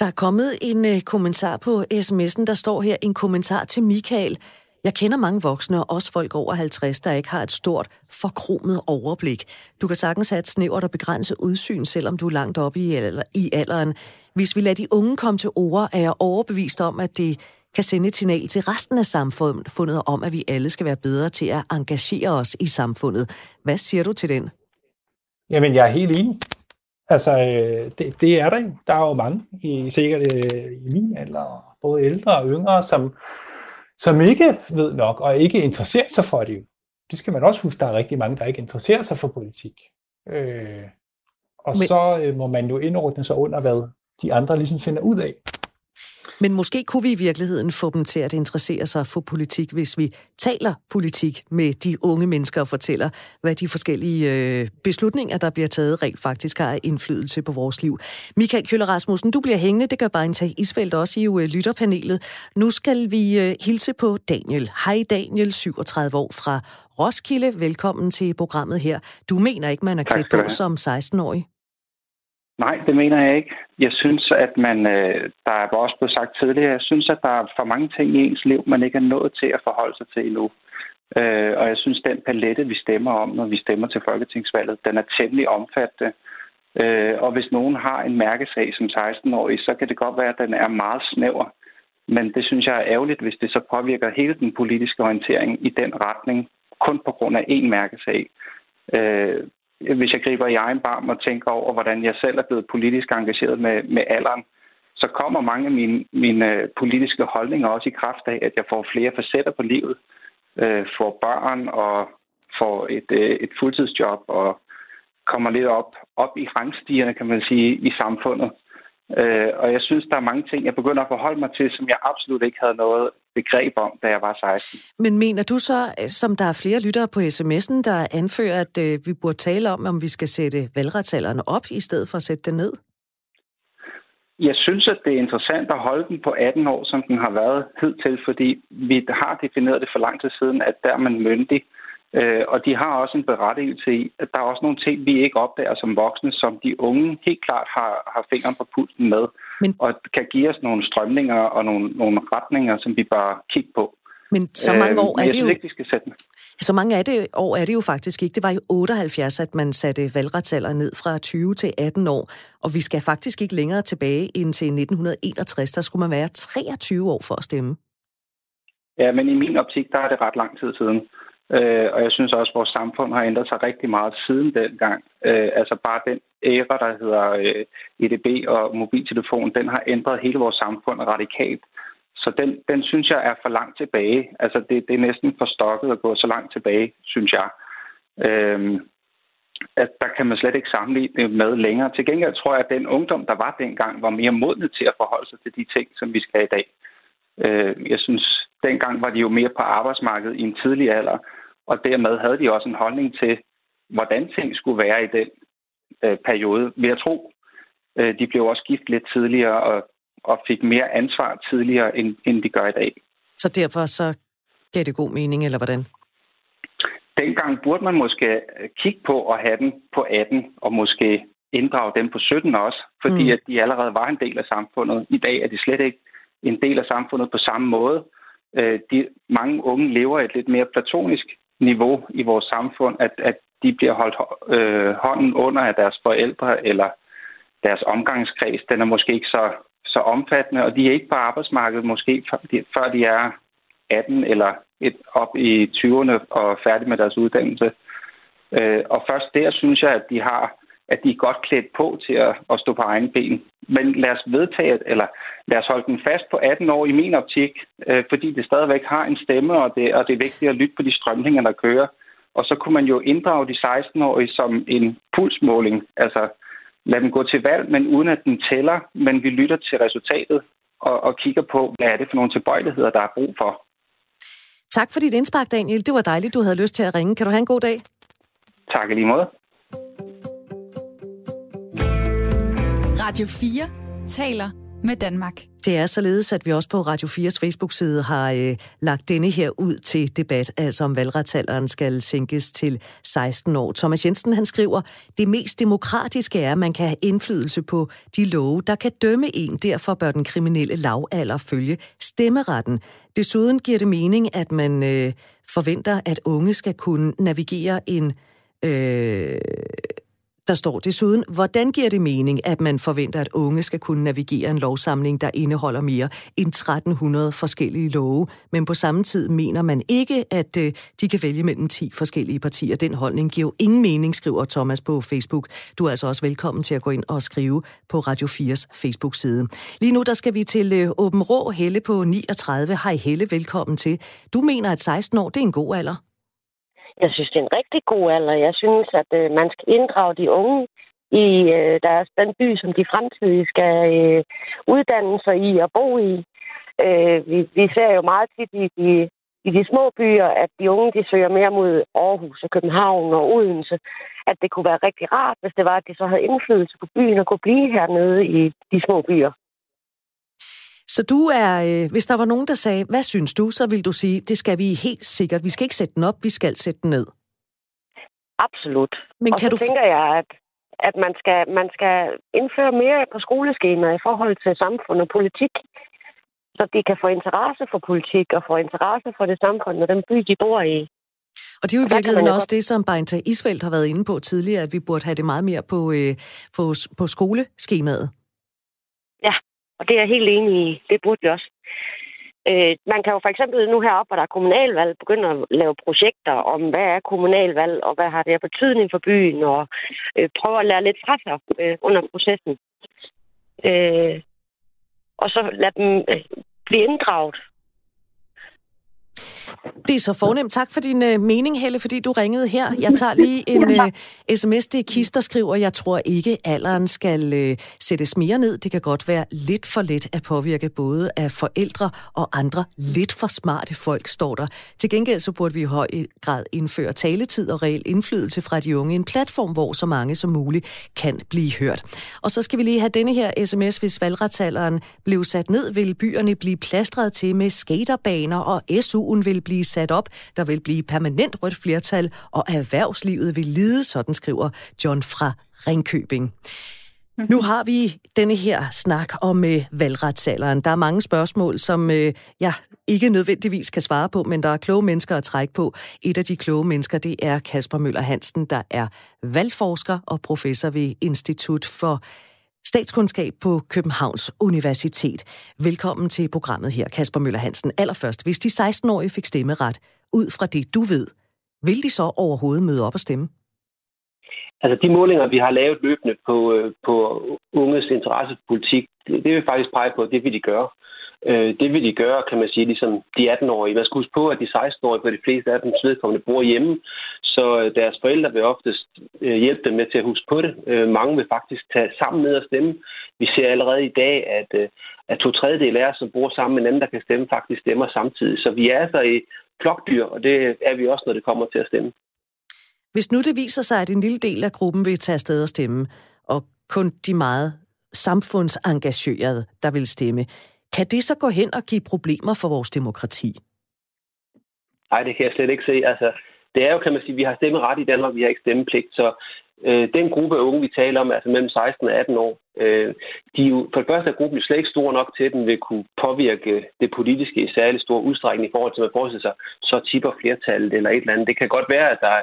Der er kommet en øh, kommentar på sms'en, der står her en kommentar til Michael. Jeg kender mange voksne, og også folk over 50, der ikke har et stort, forkromet overblik. Du kan sagtens have et snævert og begrænset udsyn, selvom du er langt oppe i, i alderen. Hvis vi lader de unge komme til ord, er jeg overbevist om, at det kan sende et signal til resten af samfundet om, at vi alle skal være bedre til at engagere os i samfundet. Hvad siger du til den? Jamen, jeg er helt enig. Altså, øh, det, det er der. Der er jo mange, i, sikkert øh, i min alder, både ældre og yngre, som, som ikke ved nok, og ikke interesserer sig for det. Det skal man også huske, der er rigtig mange, der ikke interesserer sig for politik. Øh, og Men... så øh, må man jo indordne sig under, hvad de andre ligesom finder ud af. Men måske kunne vi i virkeligheden få dem til at interessere sig for politik, hvis vi taler politik med de unge mennesker og fortæller, hvad de forskellige øh, beslutninger, der bliver taget, rent faktisk har indflydelse på vores liv. Michael Køller Rasmussen, du bliver hængende. Det gør tag Isfeldt også i øh, lytterpanelet. Nu skal vi øh, hilse på Daniel. Hej Daniel, 37 år fra Roskilde. Velkommen til programmet her. Du mener ikke, man er klædt på som 16-årig? Nej, det mener jeg ikke. Jeg synes, at man, øh, der er også blevet sagt tidligere, jeg synes, at der er for mange ting i ens liv, man ikke er nået til at forholde sig til endnu. Øh, og jeg synes, den palette, vi stemmer om, når vi stemmer til Folketingsvalget, den er temmelig omfattende. Øh, og hvis nogen har en mærkesag som 16-årig, så kan det godt være, at den er meget snæver. Men det synes jeg er ærgerligt, hvis det så påvirker hele den politiske orientering i den retning, kun på grund af én mærkesag. Øh, hvis jeg griber i egen barm og tænker over, hvordan jeg selv er blevet politisk engageret med, med alderen, så kommer mange af mine, mine øh, politiske holdninger også i kraft af, at jeg får flere facetter på livet, øh, får børn og får et, øh, et fuldtidsjob og kommer lidt op, op i rangstigerne, kan man sige, i samfundet. Øh, og jeg synes, der er mange ting, jeg begynder at forholde mig til, som jeg absolut ikke havde noget begreb om, da jeg var 16. Men mener du så, som der er flere lyttere på sms'en, der anfører, at øh, vi burde tale om, om vi skal sætte valgretsalderne op, i stedet for at sætte den ned? Jeg synes, at det er interessant at holde den på 18 år, som den har været hidtil, fordi vi har defineret det for lang tid siden, at der er man myndig. Øh, og de har også en berettigelse i, at der er også nogle ting, vi ikke opdager som voksne, som de unge helt klart har, har fingeren på pulsen med, Men... og kan give os nogle strømninger og nogle, nogle retninger, som vi bør kigge på. Men så mange år er det jo... Ikke, skal sætte Så mange af det år er det jo faktisk ikke. Det var i 78, at man satte valgretsalder ned fra 20 til 18 år. Og vi skal faktisk ikke længere tilbage end til 1961. Der skulle man være 23 år for at stemme. Ja, men i min optik, der er det ret lang tid siden. Øh, og jeg synes også, at vores samfund har ændret sig rigtig meget siden dengang. Øh, altså bare den æra, der hedder øh, EDB og mobiltelefon, den har ændret hele vores samfund radikalt. Så den, den synes jeg er for langt tilbage. Altså det, det er næsten for stokket at gå så langt tilbage, synes jeg. Øh, at der kan man slet ikke sammenligne det med længere. Til gengæld tror jeg, at den ungdom, der var dengang, var mere modne til at forholde sig til de ting, som vi skal i dag. Øh, jeg synes, dengang var de jo mere på arbejdsmarkedet i en tidlig alder, og dermed havde de også en holdning til, hvordan ting skulle være i den øh, periode. Vil jeg tro, øh, de blev også gift lidt tidligere og, og fik mere ansvar tidligere, end, end de gør i dag. Så derfor så gav det god mening, eller hvordan? Dengang burde man måske kigge på at have den på 18, og måske inddrage dem på 17 også, fordi mm. at de allerede var en del af samfundet. I dag er de slet ikke en del af samfundet på samme måde. Øh, de, mange unge lever et lidt mere platonisk niveau i vores samfund, at, at de bliver holdt øh, hånden under af deres forældre eller deres omgangskreds. Den er måske ikke så, så omfattende, og de er ikke på arbejdsmarkedet måske før de, er 18 eller et, op i 20'erne og færdige med deres uddannelse. Øh, og først der synes jeg, at de har at de er godt klædt på til at, at stå på egen ben. Men lad os vedtage, eller lad os holde den fast på 18 år i min optik, øh, fordi det stadigvæk har en stemme, og det, og det er vigtigt at lytte på de strømninger, der kører. Og så kunne man jo inddrage de 16-årige som en pulsmåling. Altså, lad dem gå til valg, men uden at den tæller, men vi lytter til resultatet og, og kigger på, hvad er det for nogle tilbøjeligheder, der er brug for. Tak for dit indspark, Daniel. Det var dejligt, du havde lyst til at ringe. Kan du have en god dag? Tak i lige måde. Radio 4 taler med Danmark. Det er således, at vi også på Radio 4's Facebook-side har øh, lagt denne her ud til debat, altså om valgretsalderen skal sænkes til 16 år. Thomas Jensen han skriver, det mest demokratiske er, at man kan have indflydelse på de love, der kan dømme en. Derfor bør den kriminelle lavalder følge stemmeretten. Desuden giver det mening, at man øh, forventer, at unge skal kunne navigere en... Øh, der står desuden, hvordan giver det mening, at man forventer, at unge skal kunne navigere en lovsamling, der indeholder mere end 1300 forskellige love, men på samme tid mener man ikke, at øh, de kan vælge mellem 10 forskellige partier. Den holdning giver jo ingen mening, skriver Thomas på Facebook. Du er altså også velkommen til at gå ind og skrive på Radio 4's Facebook-side. Lige nu der skal vi til øh, Åben Rå Helle på 39. Hej Helle, velkommen til. Du mener, at 16 år det er en god alder? Jeg synes, det er en rigtig god alder. Jeg synes, at øh, man skal inddrage de unge i øh, deres, den by, som de fremtidige skal øh, uddanne sig i og bo i. Øh, vi, vi ser jo meget tit i de, i de små byer, at de unge de søger mere mod Aarhus og København og Odense. At det kunne være rigtig rart, hvis det var, at de så havde indflydelse på byen og kunne blive hernede i de små byer. Så du er, øh, hvis der var nogen, der sagde, hvad synes du, så vil du sige, det skal vi helt sikkert. Vi skal ikke sætte den op, vi skal sætte den ned. Absolut. Men og kan så du... tænker jeg, at, at man, skal, man skal indføre mere på skoleskemaet i forhold til samfund og politik, så de kan få interesse for politik og få interesse for det samfund og den by, de bor i. Og det er jo i virkeligheden også det, som Beinta Isfeldt har været inde på tidligere, at vi burde have det meget mere på, øh, på, på skoleskemaet. Ja, og det er jeg helt enig i. Det burde vi også. Øh, man kan jo for eksempel nu heroppe, hvor der er kommunalvalg, begynde at lave projekter om, hvad er kommunalvalg, og hvad har det af betydning for byen, og øh, prøve at lære lidt fra sig øh, under processen. Øh, og så lade dem øh, blive inddraget det er så fornemt. Tak for din uh, mening, Helle, fordi du ringede her. Jeg tager lige en uh, sms. Det er Kis, der skriver, jeg tror ikke, alderen skal uh, sættes mere ned. Det kan godt være lidt for let at påvirke både af forældre og andre lidt for smarte folk, står der. Til gengæld så burde vi i høj grad indføre taletid og reel indflydelse fra de unge. En platform, hvor så mange som muligt kan blive hørt. Og så skal vi lige have denne her sms. Hvis valgretsalderen blev sat ned, vil byerne blive plastret til med skaterbaner, og SU'en vil blive sat op. Der vil blive permanent rødt flertal, og erhvervslivet vil lide, sådan skriver John fra Ringkøbing. Mhm. Nu har vi denne her snak om øh, valgretsalderen. Der er mange spørgsmål, som øh, jeg ikke nødvendigvis kan svare på, men der er kloge mennesker at trække på. Et af de kloge mennesker, det er Kasper Møller Hansen, der er valgforsker og professor ved Institut for statskundskab på Københavns Universitet. Velkommen til programmet her, Kasper Møller Hansen. Allerførst, hvis de 16-årige fik stemmeret, ud fra det du ved, vil de så overhovedet møde op og stemme? Altså de målinger, vi har lavet løbende på, øh, på unges interessepolitik, det, det vil faktisk pege på, at det vil de gøre. Øh, det vil de gøre, kan man sige, ligesom de 18-årige. Man skal huske på, at de 16-årige på de fleste af dem vedkommende bor hjemme, så øh, deres forældre vil oftest øh, hjælpe dem med til at huske på det. Øh, mange vil faktisk tage sammen ned og stemme. Vi ser allerede i dag, at, øh, at to tredjedel af os, som bor sammen med en anden, der kan stemme, faktisk stemmer samtidig. Så vi er altså i flokdyr, og det er vi også, når det kommer til at stemme. Hvis nu det viser sig, at en lille del af gruppen vil tage afsted og stemme, og kun de meget samfundsengagerede, der vil stemme, kan det så gå hen og give problemer for vores demokrati? Nej, det kan jeg slet ikke se. Altså, det er jo, kan man sige, vi har stemmeret i Danmark, vi har ikke stemmepligt, så øh, den gruppe af unge, vi taler om, altså mellem 16 og 18 år, øh, de er jo, for det første er gruppen slet ikke stor nok til, at den vil kunne påvirke det politiske i særlig stor udstrækning i forhold til, at man forestiller sig, så tipper flertallet eller et eller andet. Det kan godt være, at der er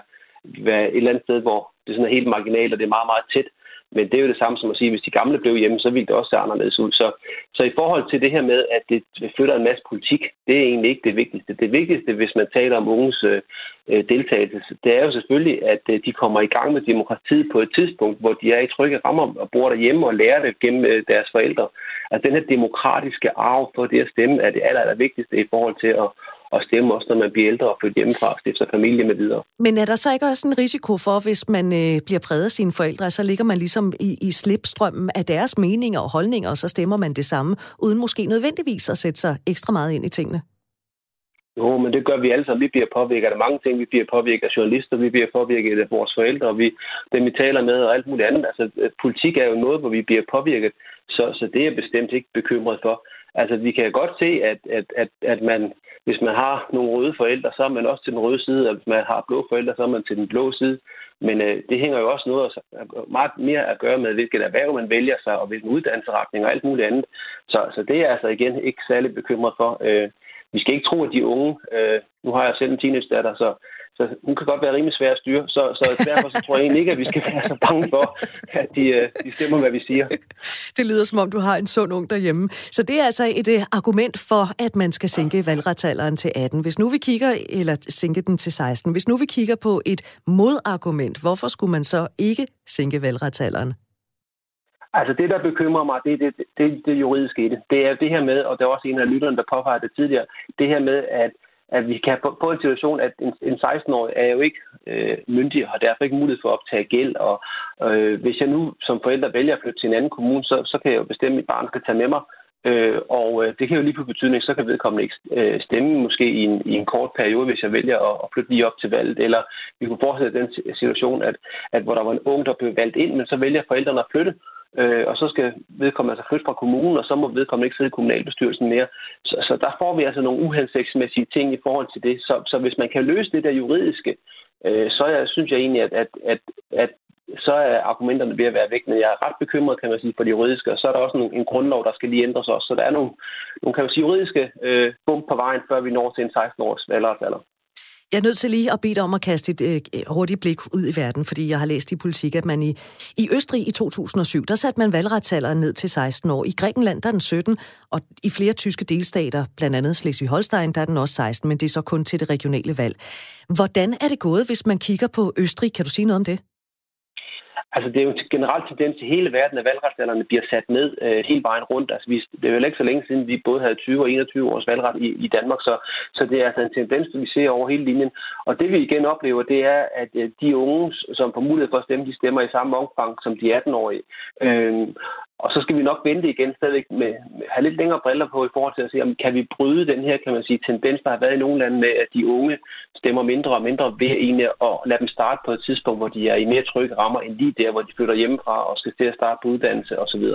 et eller andet sted, hvor det sådan er helt marginalt, og det er meget, meget tæt. Men det er jo det samme som at sige, at hvis de gamle blev hjemme, så ville det også se anderledes ud. Så, så i forhold til det her med, at det flytter en masse politik, det er egentlig ikke det vigtigste. Det vigtigste, hvis man taler om unges øh, deltagelse, det er jo selvfølgelig, at øh, de kommer i gang med demokratiet på et tidspunkt, hvor de er i trygge rammer og bor derhjemme og lærer det gennem øh, deres forældre. Altså den her demokratiske arv for det at stemme er det aller, aller vigtigste i forhold til at, at stemme også, når man bliver ældre og flytter hjemmefra og stifter familie med videre. Men er der så ikke også en risiko for, hvis man øh, bliver præget af sine forældre, så ligger man ligesom i, i slipstrømmen af deres meninger og holdninger, og så stemmer man det samme, uden måske nødvendigvis at sætte sig ekstra meget ind i tingene? Jo, men det gør vi alle sammen. Vi bliver påvirket af mange ting. Vi bliver påvirket af journalister, vi bliver påvirket af vores forældre, og vi, dem vi taler med og alt muligt andet. Altså, politik er jo noget, hvor vi bliver påvirket, så, så det er jeg bestemt ikke bekymret for. Altså, vi kan godt se, at, at, at, at man, hvis man har nogle røde forældre, så er man også til den røde side, og hvis man har blå forældre, så er man til den blå side. Men øh, det hænger jo også noget meget mere at gøre med, hvilket erhverv man vælger sig, og hvilken uddannelsesretning og alt muligt andet. Så, så det er altså igen ikke særlig bekymret for. Øh, vi skal ikke tro, at de unge, øh, nu har jeg selv en teenage-datter, så så hun kan godt være rimelig svær at styre. Så, så derfor så tror jeg egentlig ikke, at vi skal være så bange for, at de, øh, de stemmer, hvad vi siger. Det lyder som om, du har en sund ung derhjemme. Så det er altså et uh, argument for, at man skal sænke valgretsalderen til 18. Hvis nu vi kigger, eller sænke den til 16. Hvis nu vi kigger på et modargument, hvorfor skulle man så ikke sænke valgretsalderen? Altså det, der bekymrer mig, det er det, det, det juridiske i det. Det er det her med, og det er også en af lytterne, der påpeger det tidligere, det her med, at, at vi kan få en situation, at en, en 16-årig er jo ikke øh, myndig og har derfor ikke mulighed for at optage gæld. Og øh, hvis jeg nu som forælder vælger at flytte til en anden kommune, så, så kan jeg jo bestemme, at mit barn skal tage med mig. Øh, og øh, det kan jo lige på betydning, så kan vedkommende ikke øh, stemme måske i en, i en kort periode, hvis jeg vælger at, at flytte lige op til valget. Eller vi kunne forestille den situation, at, at hvor der var en ung, der blev valgt ind, men så vælger forældrene at flytte, øh, og så skal vedkommende altså flytte fra kommunen, og så må vedkommende ikke sidde i kommunalbestyrelsen mere. Så, så der får vi altså nogle uhensigtsmæssige ting i forhold til det. Så, så hvis man kan løse det der juridiske, øh, så jeg, synes jeg egentlig, at, at, at, at så er argumenterne ved at være væk, men jeg er ret bekymret, kan man sige, for det juridiske, og så er der også en, en grundlov, der skal lige ændres også. Så der er nogle, nogle kan man sige, juridiske øh, bump på vejen, før vi når til en 16-års valgretsalder. Jeg er nødt til lige at bede dig om at kaste et øh, hurtigt blik ud i verden, fordi jeg har læst i politik, at man i, i Østrig i 2007, der satte man valgretsalderen ned til 16 år. I Grækenland der er den 17, og i flere tyske delstater, blandt andet Slesvig-Holstein, der er den også 16, men det er så kun til det regionale valg. Hvordan er det gået, hvis man kigger på Østrig? Kan du sige noget om det? Altså, det er jo en generel tendens i hele verden, at valgretsalderne bliver sat ned øh, hele vejen rundt. Altså, vi, det er jo ikke så længe siden, vi både havde 20 og 21 års valgret i, i Danmark, så, så det er altså en tendens, vi ser over hele linjen. Og det vi igen oplever, det er, at øh, de unge, som får mulighed for at stemme, de stemmer i samme omfang som de 18-årige. Øh, og så skal vi nok vente igen stadigvæk med, med have lidt længere briller på i forhold til at se, om kan vi bryde den her, kan man sige, tendens, der har været i nogle lande med, at de unge stemmer mindre og mindre ved egentlig at lade dem starte på et tidspunkt, hvor de er i mere trygge rammer end lige der, hvor de flytter hjemmefra og skal til at starte på uddannelse osv.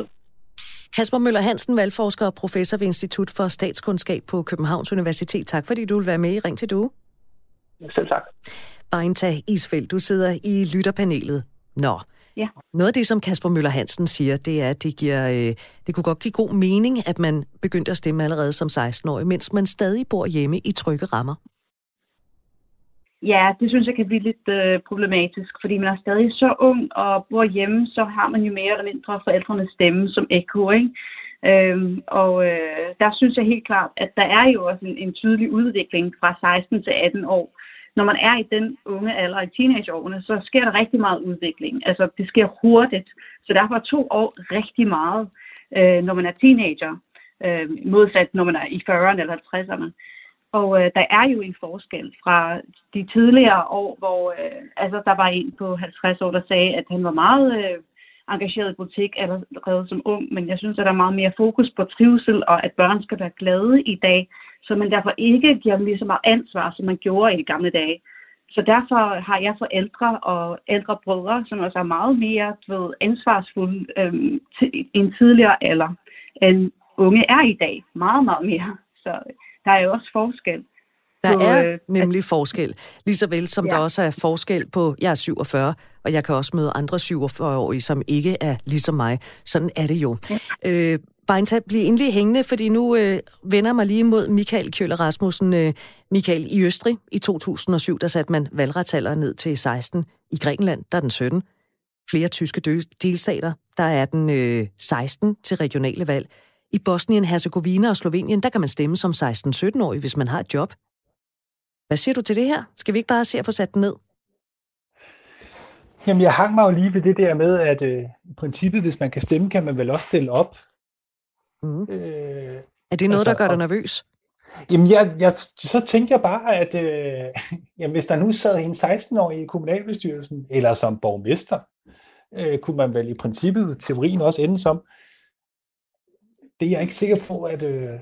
Kasper Møller Hansen, valgforsker og professor ved Institut for Statskundskab på Københavns Universitet. Tak fordi du vil være med i Ring til Due. Selv tak. Bejnta Isfeldt, du sidder i lytterpanelet. Nå, Ja. Noget af det, som Kasper Møller Hansen siger, det er, at det, giver, øh, det kunne godt give god mening, at man begyndte at stemme allerede som 16-årig, mens man stadig bor hjemme i trygge rammer. Ja, det synes jeg kan blive lidt øh, problematisk, fordi man er stadig så ung og bor hjemme, så har man jo mere eller mindre forældrenes stemme som ekko, ikke? Øhm, og øh, der synes jeg helt klart, at der er jo også en, en tydelig udvikling fra 16 til 18 år når man er i den unge alder, i teenageårene, så sker der rigtig meget udvikling. Altså, det sker hurtigt. Så derfor er to år rigtig meget, øh, når man er teenager, øh, modsat når man er i 40'erne eller 50'erne. Og øh, der er jo en forskel fra de tidligere år, hvor øh, altså, der var en på 50 år, der sagde, at han var meget øh, engageret i butik allerede som ung, men jeg synes, at der er meget mere fokus på trivsel, og at børn skal være glade i dag så man derfor ikke giver dem lige så meget ansvar, som man gjorde i de gamle dage. Så derfor har jeg forældre og ældre brødre, som også er meget mere ved, ansvarsfulde øhm, t- end tidligere alder, end unge er i dag. Meget, meget mere. Så der er jo også forskel. Der på, er øh, nemlig at, forskel. Ligeså vel som ja. der også er forskel på, jeg er 47, og jeg kan også møde andre 47-årige, som ikke er ligesom mig. Sådan er det jo. Ja. Øh, Beintab, bliv endelig hængende, fordi nu øh, vender mig lige mod Michael Kjøller Rasmussen. Øh, Michael, i Østrig i 2007, der satte man valgretsalderen ned til 16. I Grækenland, der er den 17. Flere tyske delstater, der er den øh, 16 til regionale valg. I Bosnien, Herzegovina og Slovenien, der kan man stemme som 16-17-årig, hvis man har et job. Hvad siger du til det her? Skal vi ikke bare se at få sat den ned? Jamen, jeg hang mig jo lige ved det der med, at øh, i princippet, hvis man kan stemme, kan man vel også stille op. Mm. Øh, er det noget, altså, der gør dig nervøs? Jamen, jeg, jeg, så tænkte jeg bare, at øh, jamen, hvis der nu sad en 16-årig i kommunalbestyrelsen, eller som borgmester, øh, kunne man vel i princippet, teorien også ende som. Det er jeg ikke sikker på, at øh,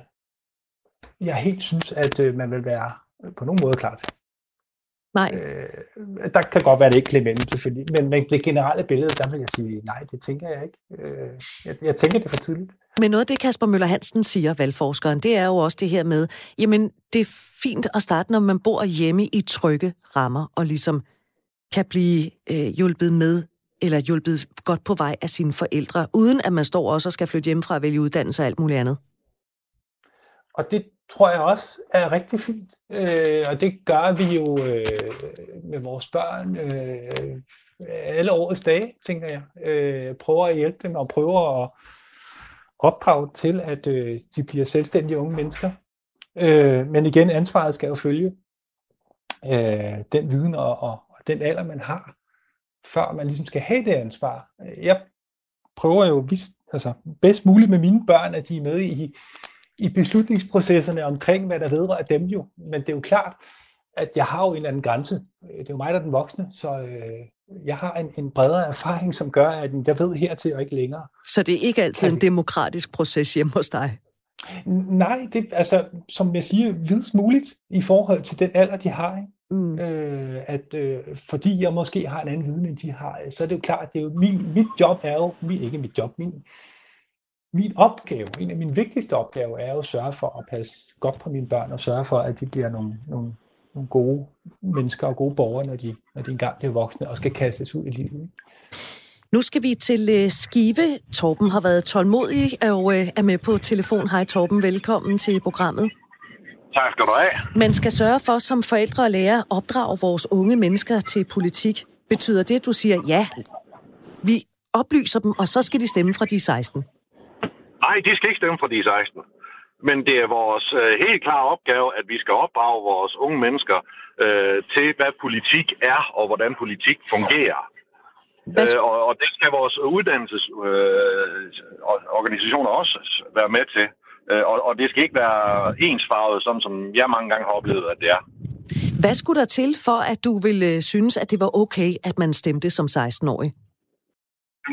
jeg helt synes, at øh, man vil være på nogen måde klar til. Nej. Øh, der kan godt være det ikke imellem, selvfølgelig. Men, men det generelle billede, der vil jeg sige, nej, det tænker jeg ikke. Øh, jeg, jeg tænker det for tidligt. Men noget af det, Kasper Møller Hansen siger, valgforskeren, det er jo også det her med, jamen, det er fint at starte, når man bor hjemme i trygge rammer, og ligesom kan blive øh, hjulpet med, eller hjulpet godt på vej af sine forældre, uden at man står også og skal flytte hjemmefra og vælge uddannelse og alt muligt andet. Og det, tror jeg også er rigtig fint. Øh, og det gør vi jo øh, med vores børn øh, alle årets dage, tænker jeg. Øh, prøver at hjælpe dem og prøver at opdrage til, at øh, de bliver selvstændige unge mennesker. Øh, men igen, ansvaret skal jo følge øh, den viden og, og, og den alder, man har, før man ligesom skal have det ansvar. Jeg prøver jo vis, altså, bedst muligt med mine børn, at de er med i, i beslutningsprocesserne omkring, hvad der vedrører dem jo. Men det er jo klart, at jeg har jo en eller anden grænse. Det er jo mig, der er den voksne, så øh, jeg har en, en bredere erfaring, som gør, at jeg ved hertil og ikke længere. Så det er ikke altid en demokratisk proces hjemme hos dig? Nej, det altså, som jeg siger, vidst muligt i forhold til den alder, de har. Ikke? Mm. Øh, at øh, fordi jeg måske har en anden viden, end de har, så er det jo klart, det er jo min, mit job er jo, min, ikke mit job, min, min opgave, en af mine vigtigste opgaver er jo at sørge for at passe godt på mine børn og sørge for, at de bliver nogle, nogle, nogle gode mennesker og gode borgere, når de, når de engang bliver voksne og skal kastes ud i livet. Nu skal vi til uh, Skive. Torben har været tålmodig og uh, er med på telefon. Hej Torben, velkommen til programmet. Tak skal du have. Man skal sørge for som forældre og lærer at opdrage vores unge mennesker til politik. Betyder det, at du siger, ja, vi oplyser dem, og så skal de stemme fra de 16? Nej, de skal ikke stemme fra de 16. Men det er vores uh, helt klare opgave, at vi skal opdrage vores unge mennesker uh, til, hvad politik er, og hvordan politik fungerer. Øh, og, og det skal vores uddannelsesorganisationer øh, også være med til. Øh, og, og det skal ikke være ensfarvet, sådan som jeg mange gange har oplevet, at det er. Hvad skulle der til for, at du ville øh, synes, at det var okay, at man stemte som 16-årig?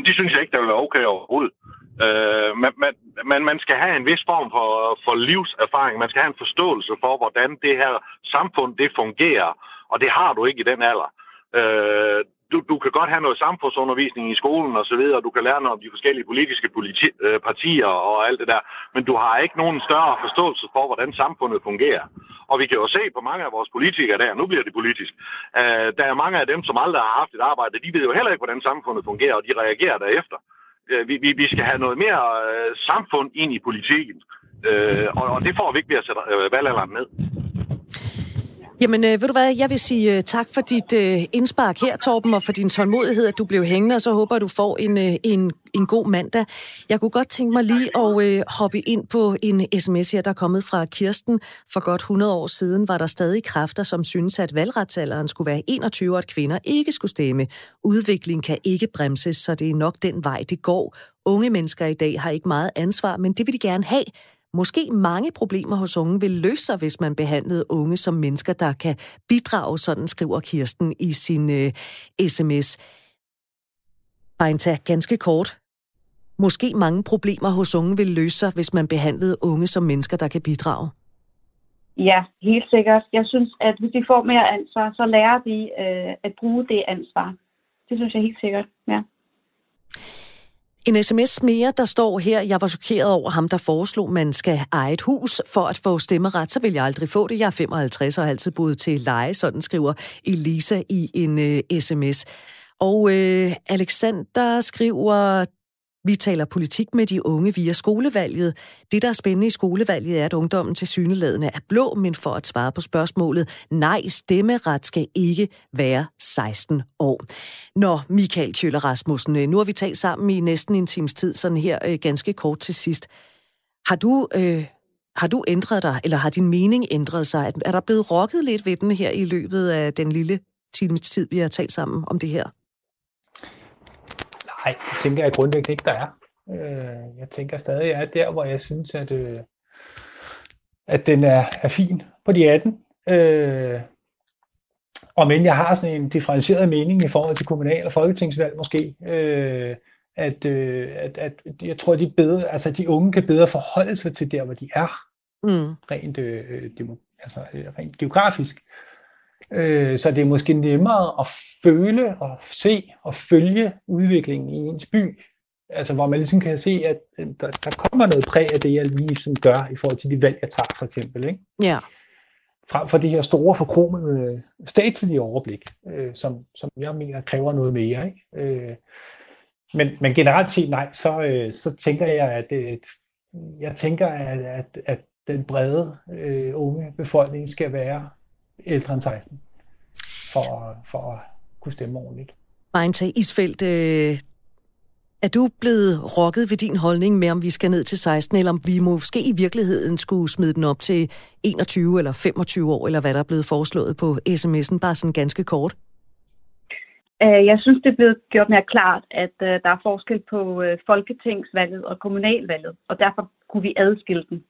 Det synes jeg ikke, der vil være okay overhovedet. Øh, man, man, man, man skal have en vis form for, for livserfaring. Man skal have en forståelse for, hvordan det her samfund det fungerer. Og det har du ikke i den alder. Øh, du, du kan godt have noget samfundsundervisning i skolen og så videre, du kan lære noget om de forskellige politiske politi, øh, partier og alt det der, men du har ikke nogen større forståelse for, hvordan samfundet fungerer. Og vi kan jo se på mange af vores politikere der, nu bliver det politisk, øh, der er mange af dem, som aldrig har haft et arbejde, de ved jo heller ikke, hvordan samfundet fungerer, og de reagerer derefter. Øh, Øh, vi, vi, vi skal have noget mere øh, samfund ind i politikken, øh, og, og det får vi ikke ved at sætte øh, valgalderen ned. Jamen, øh, ved du hvad, jeg vil sige øh, tak for dit øh, indspark her, Torben, og for din tålmodighed, at du blev hængende, og så håber jeg, du får en, øh, en, en god mandag. Jeg kunne godt tænke mig lige at øh, hoppe ind på en sms her, der er kommet fra Kirsten. For godt 100 år siden var der stadig kræfter, som synes, at valgretsalderen skulle være 21, og at kvinder ikke skulle stemme. Udviklingen kan ikke bremses, så det er nok den vej, det går. Unge mennesker i dag har ikke meget ansvar, men det vil de gerne have. Måske mange problemer hos unge vil løse sig, hvis man behandlede unge som mennesker, der kan bidrage, sådan skriver Kirsten i sin øh, sms. Bare ganske kort. Måske mange problemer hos unge vil løse sig, hvis man behandlede unge som mennesker, der kan bidrage. Ja, helt sikkert. Jeg synes, at hvis de får mere ansvar, så lærer de øh, at bruge det ansvar. Det synes jeg helt sikkert, ja. En sms mere, der står her, jeg var chokeret over ham, der foreslog, man skal eje et hus for at få stemmeret. Så vil jeg aldrig få det. Jeg er 55 og har altid boet til leje, sådan skriver Elisa i en øh, uh, sms. Og øh, Alexander skriver, vi taler politik med de unge via skolevalget. Det, der er spændende i skolevalget, er, at ungdommen til syneladende er blå, men for at svare på spørgsmålet, nej, stemmeret skal ikke være 16 år. Nå, Michael Kjøller Rasmussen, øh, nu har vi talt sammen i næsten en times tid, sådan her øh, ganske kort til sidst. Har du, øh, har du ændret dig, eller har din mening ændret sig? Er der blevet rokket lidt ved den her i løbet af den lille times tid, vi har talt sammen om det her? Nej, det tænker jeg grundlæggende ikke, der er. Øh, jeg tænker stadig, at jeg er der, hvor jeg synes, at, øh, at den er, er fin på de 18. Øh, og men jeg har sådan en differentieret mening i forhold til kommunal- og folketingsvalg måske, øh, at, øh, at, at jeg tror, at de, bedre, altså, de unge kan bedre forholde sig til der, hvor de er, mm. rent, øh, demo, altså, rent geografisk. Øh, så det er måske nemmere at føle og se og følge udviklingen i ens by. Altså hvor man ligesom kan se, at der, der kommer noget præg af det, jeg ligesom gør i forhold til de valg, jeg tager for eksempel. Ikke? Ja. Frem for det her store forkromede statslige overblik, øh, som, som jeg mener kræver noget mere. Ikke? Øh, men, men generelt set nej, så, øh, så tænker jeg, at, at jeg tænker, at, at, at den brede øh, unge befolkning skal være ældre end 16 for, for at kunne stemme ordentligt. Beinta Isfeldt, øh, er du blevet rokket ved din holdning med, om vi skal ned til 16, eller om vi måske i virkeligheden skulle smide den op til 21 eller 25 år, eller hvad der er blevet foreslået på sms'en, bare sådan ganske kort? Øh, jeg synes, det er blevet gjort mere klart, at uh, der er forskel på uh, folketingsvalget og kommunalvalget, og derfor kunne vi adskille den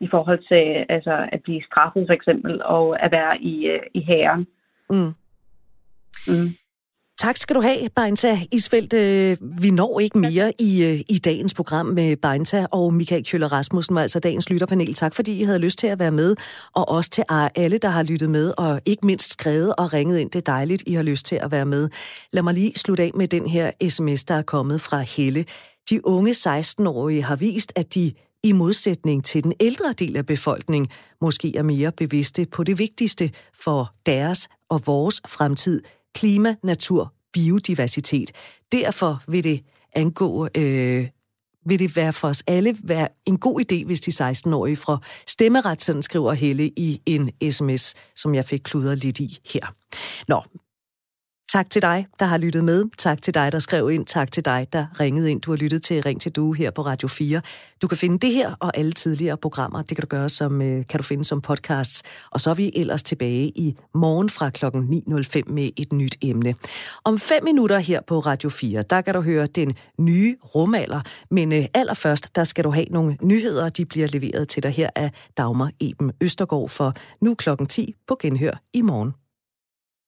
i forhold til altså, at blive straffet for eksempel, og at være i, uh, i hæren. Mm. Mm. Tak skal du have, Beinta Isfeldt. Vi når ikke mere i, i dagens program med Beinta og Michael Kjøller Rasmussen var altså dagens lytterpanel. Tak fordi I havde lyst til at være med, og også til alle, der har lyttet med, og ikke mindst skrevet og ringet ind. Det er dejligt, I har lyst til at være med. Lad mig lige slutte af med den her sms, der er kommet fra Helle. De unge 16-årige har vist, at de i modsætning til den ældre del af befolkningen, måske er mere bevidste på det vigtigste for deres og vores fremtid, klima, natur, biodiversitet. Derfor vil det angå øh, vil det være for os alle være en god idé, hvis de 16-årige fra stemmeret, sådan skriver Helle i en sms, som jeg fik kludret lidt i her. Nå, Tak til dig, der har lyttet med. Tak til dig, der skrev ind. Tak til dig, der ringede ind. Du har lyttet til Ring til Due her på Radio 4. Du kan finde det her og alle tidligere programmer. Det kan du gøre som, øh, kan du finde som podcasts. Og så er vi ellers tilbage i morgen fra klokken 9.05 med et nyt emne. Om fem minutter her på Radio 4, der kan du høre den nye rumalder. Men øh, allerførst, der skal du have nogle nyheder. De bliver leveret til dig her af Dagmar Eben Østergaard for nu klokken 10 på genhør i morgen.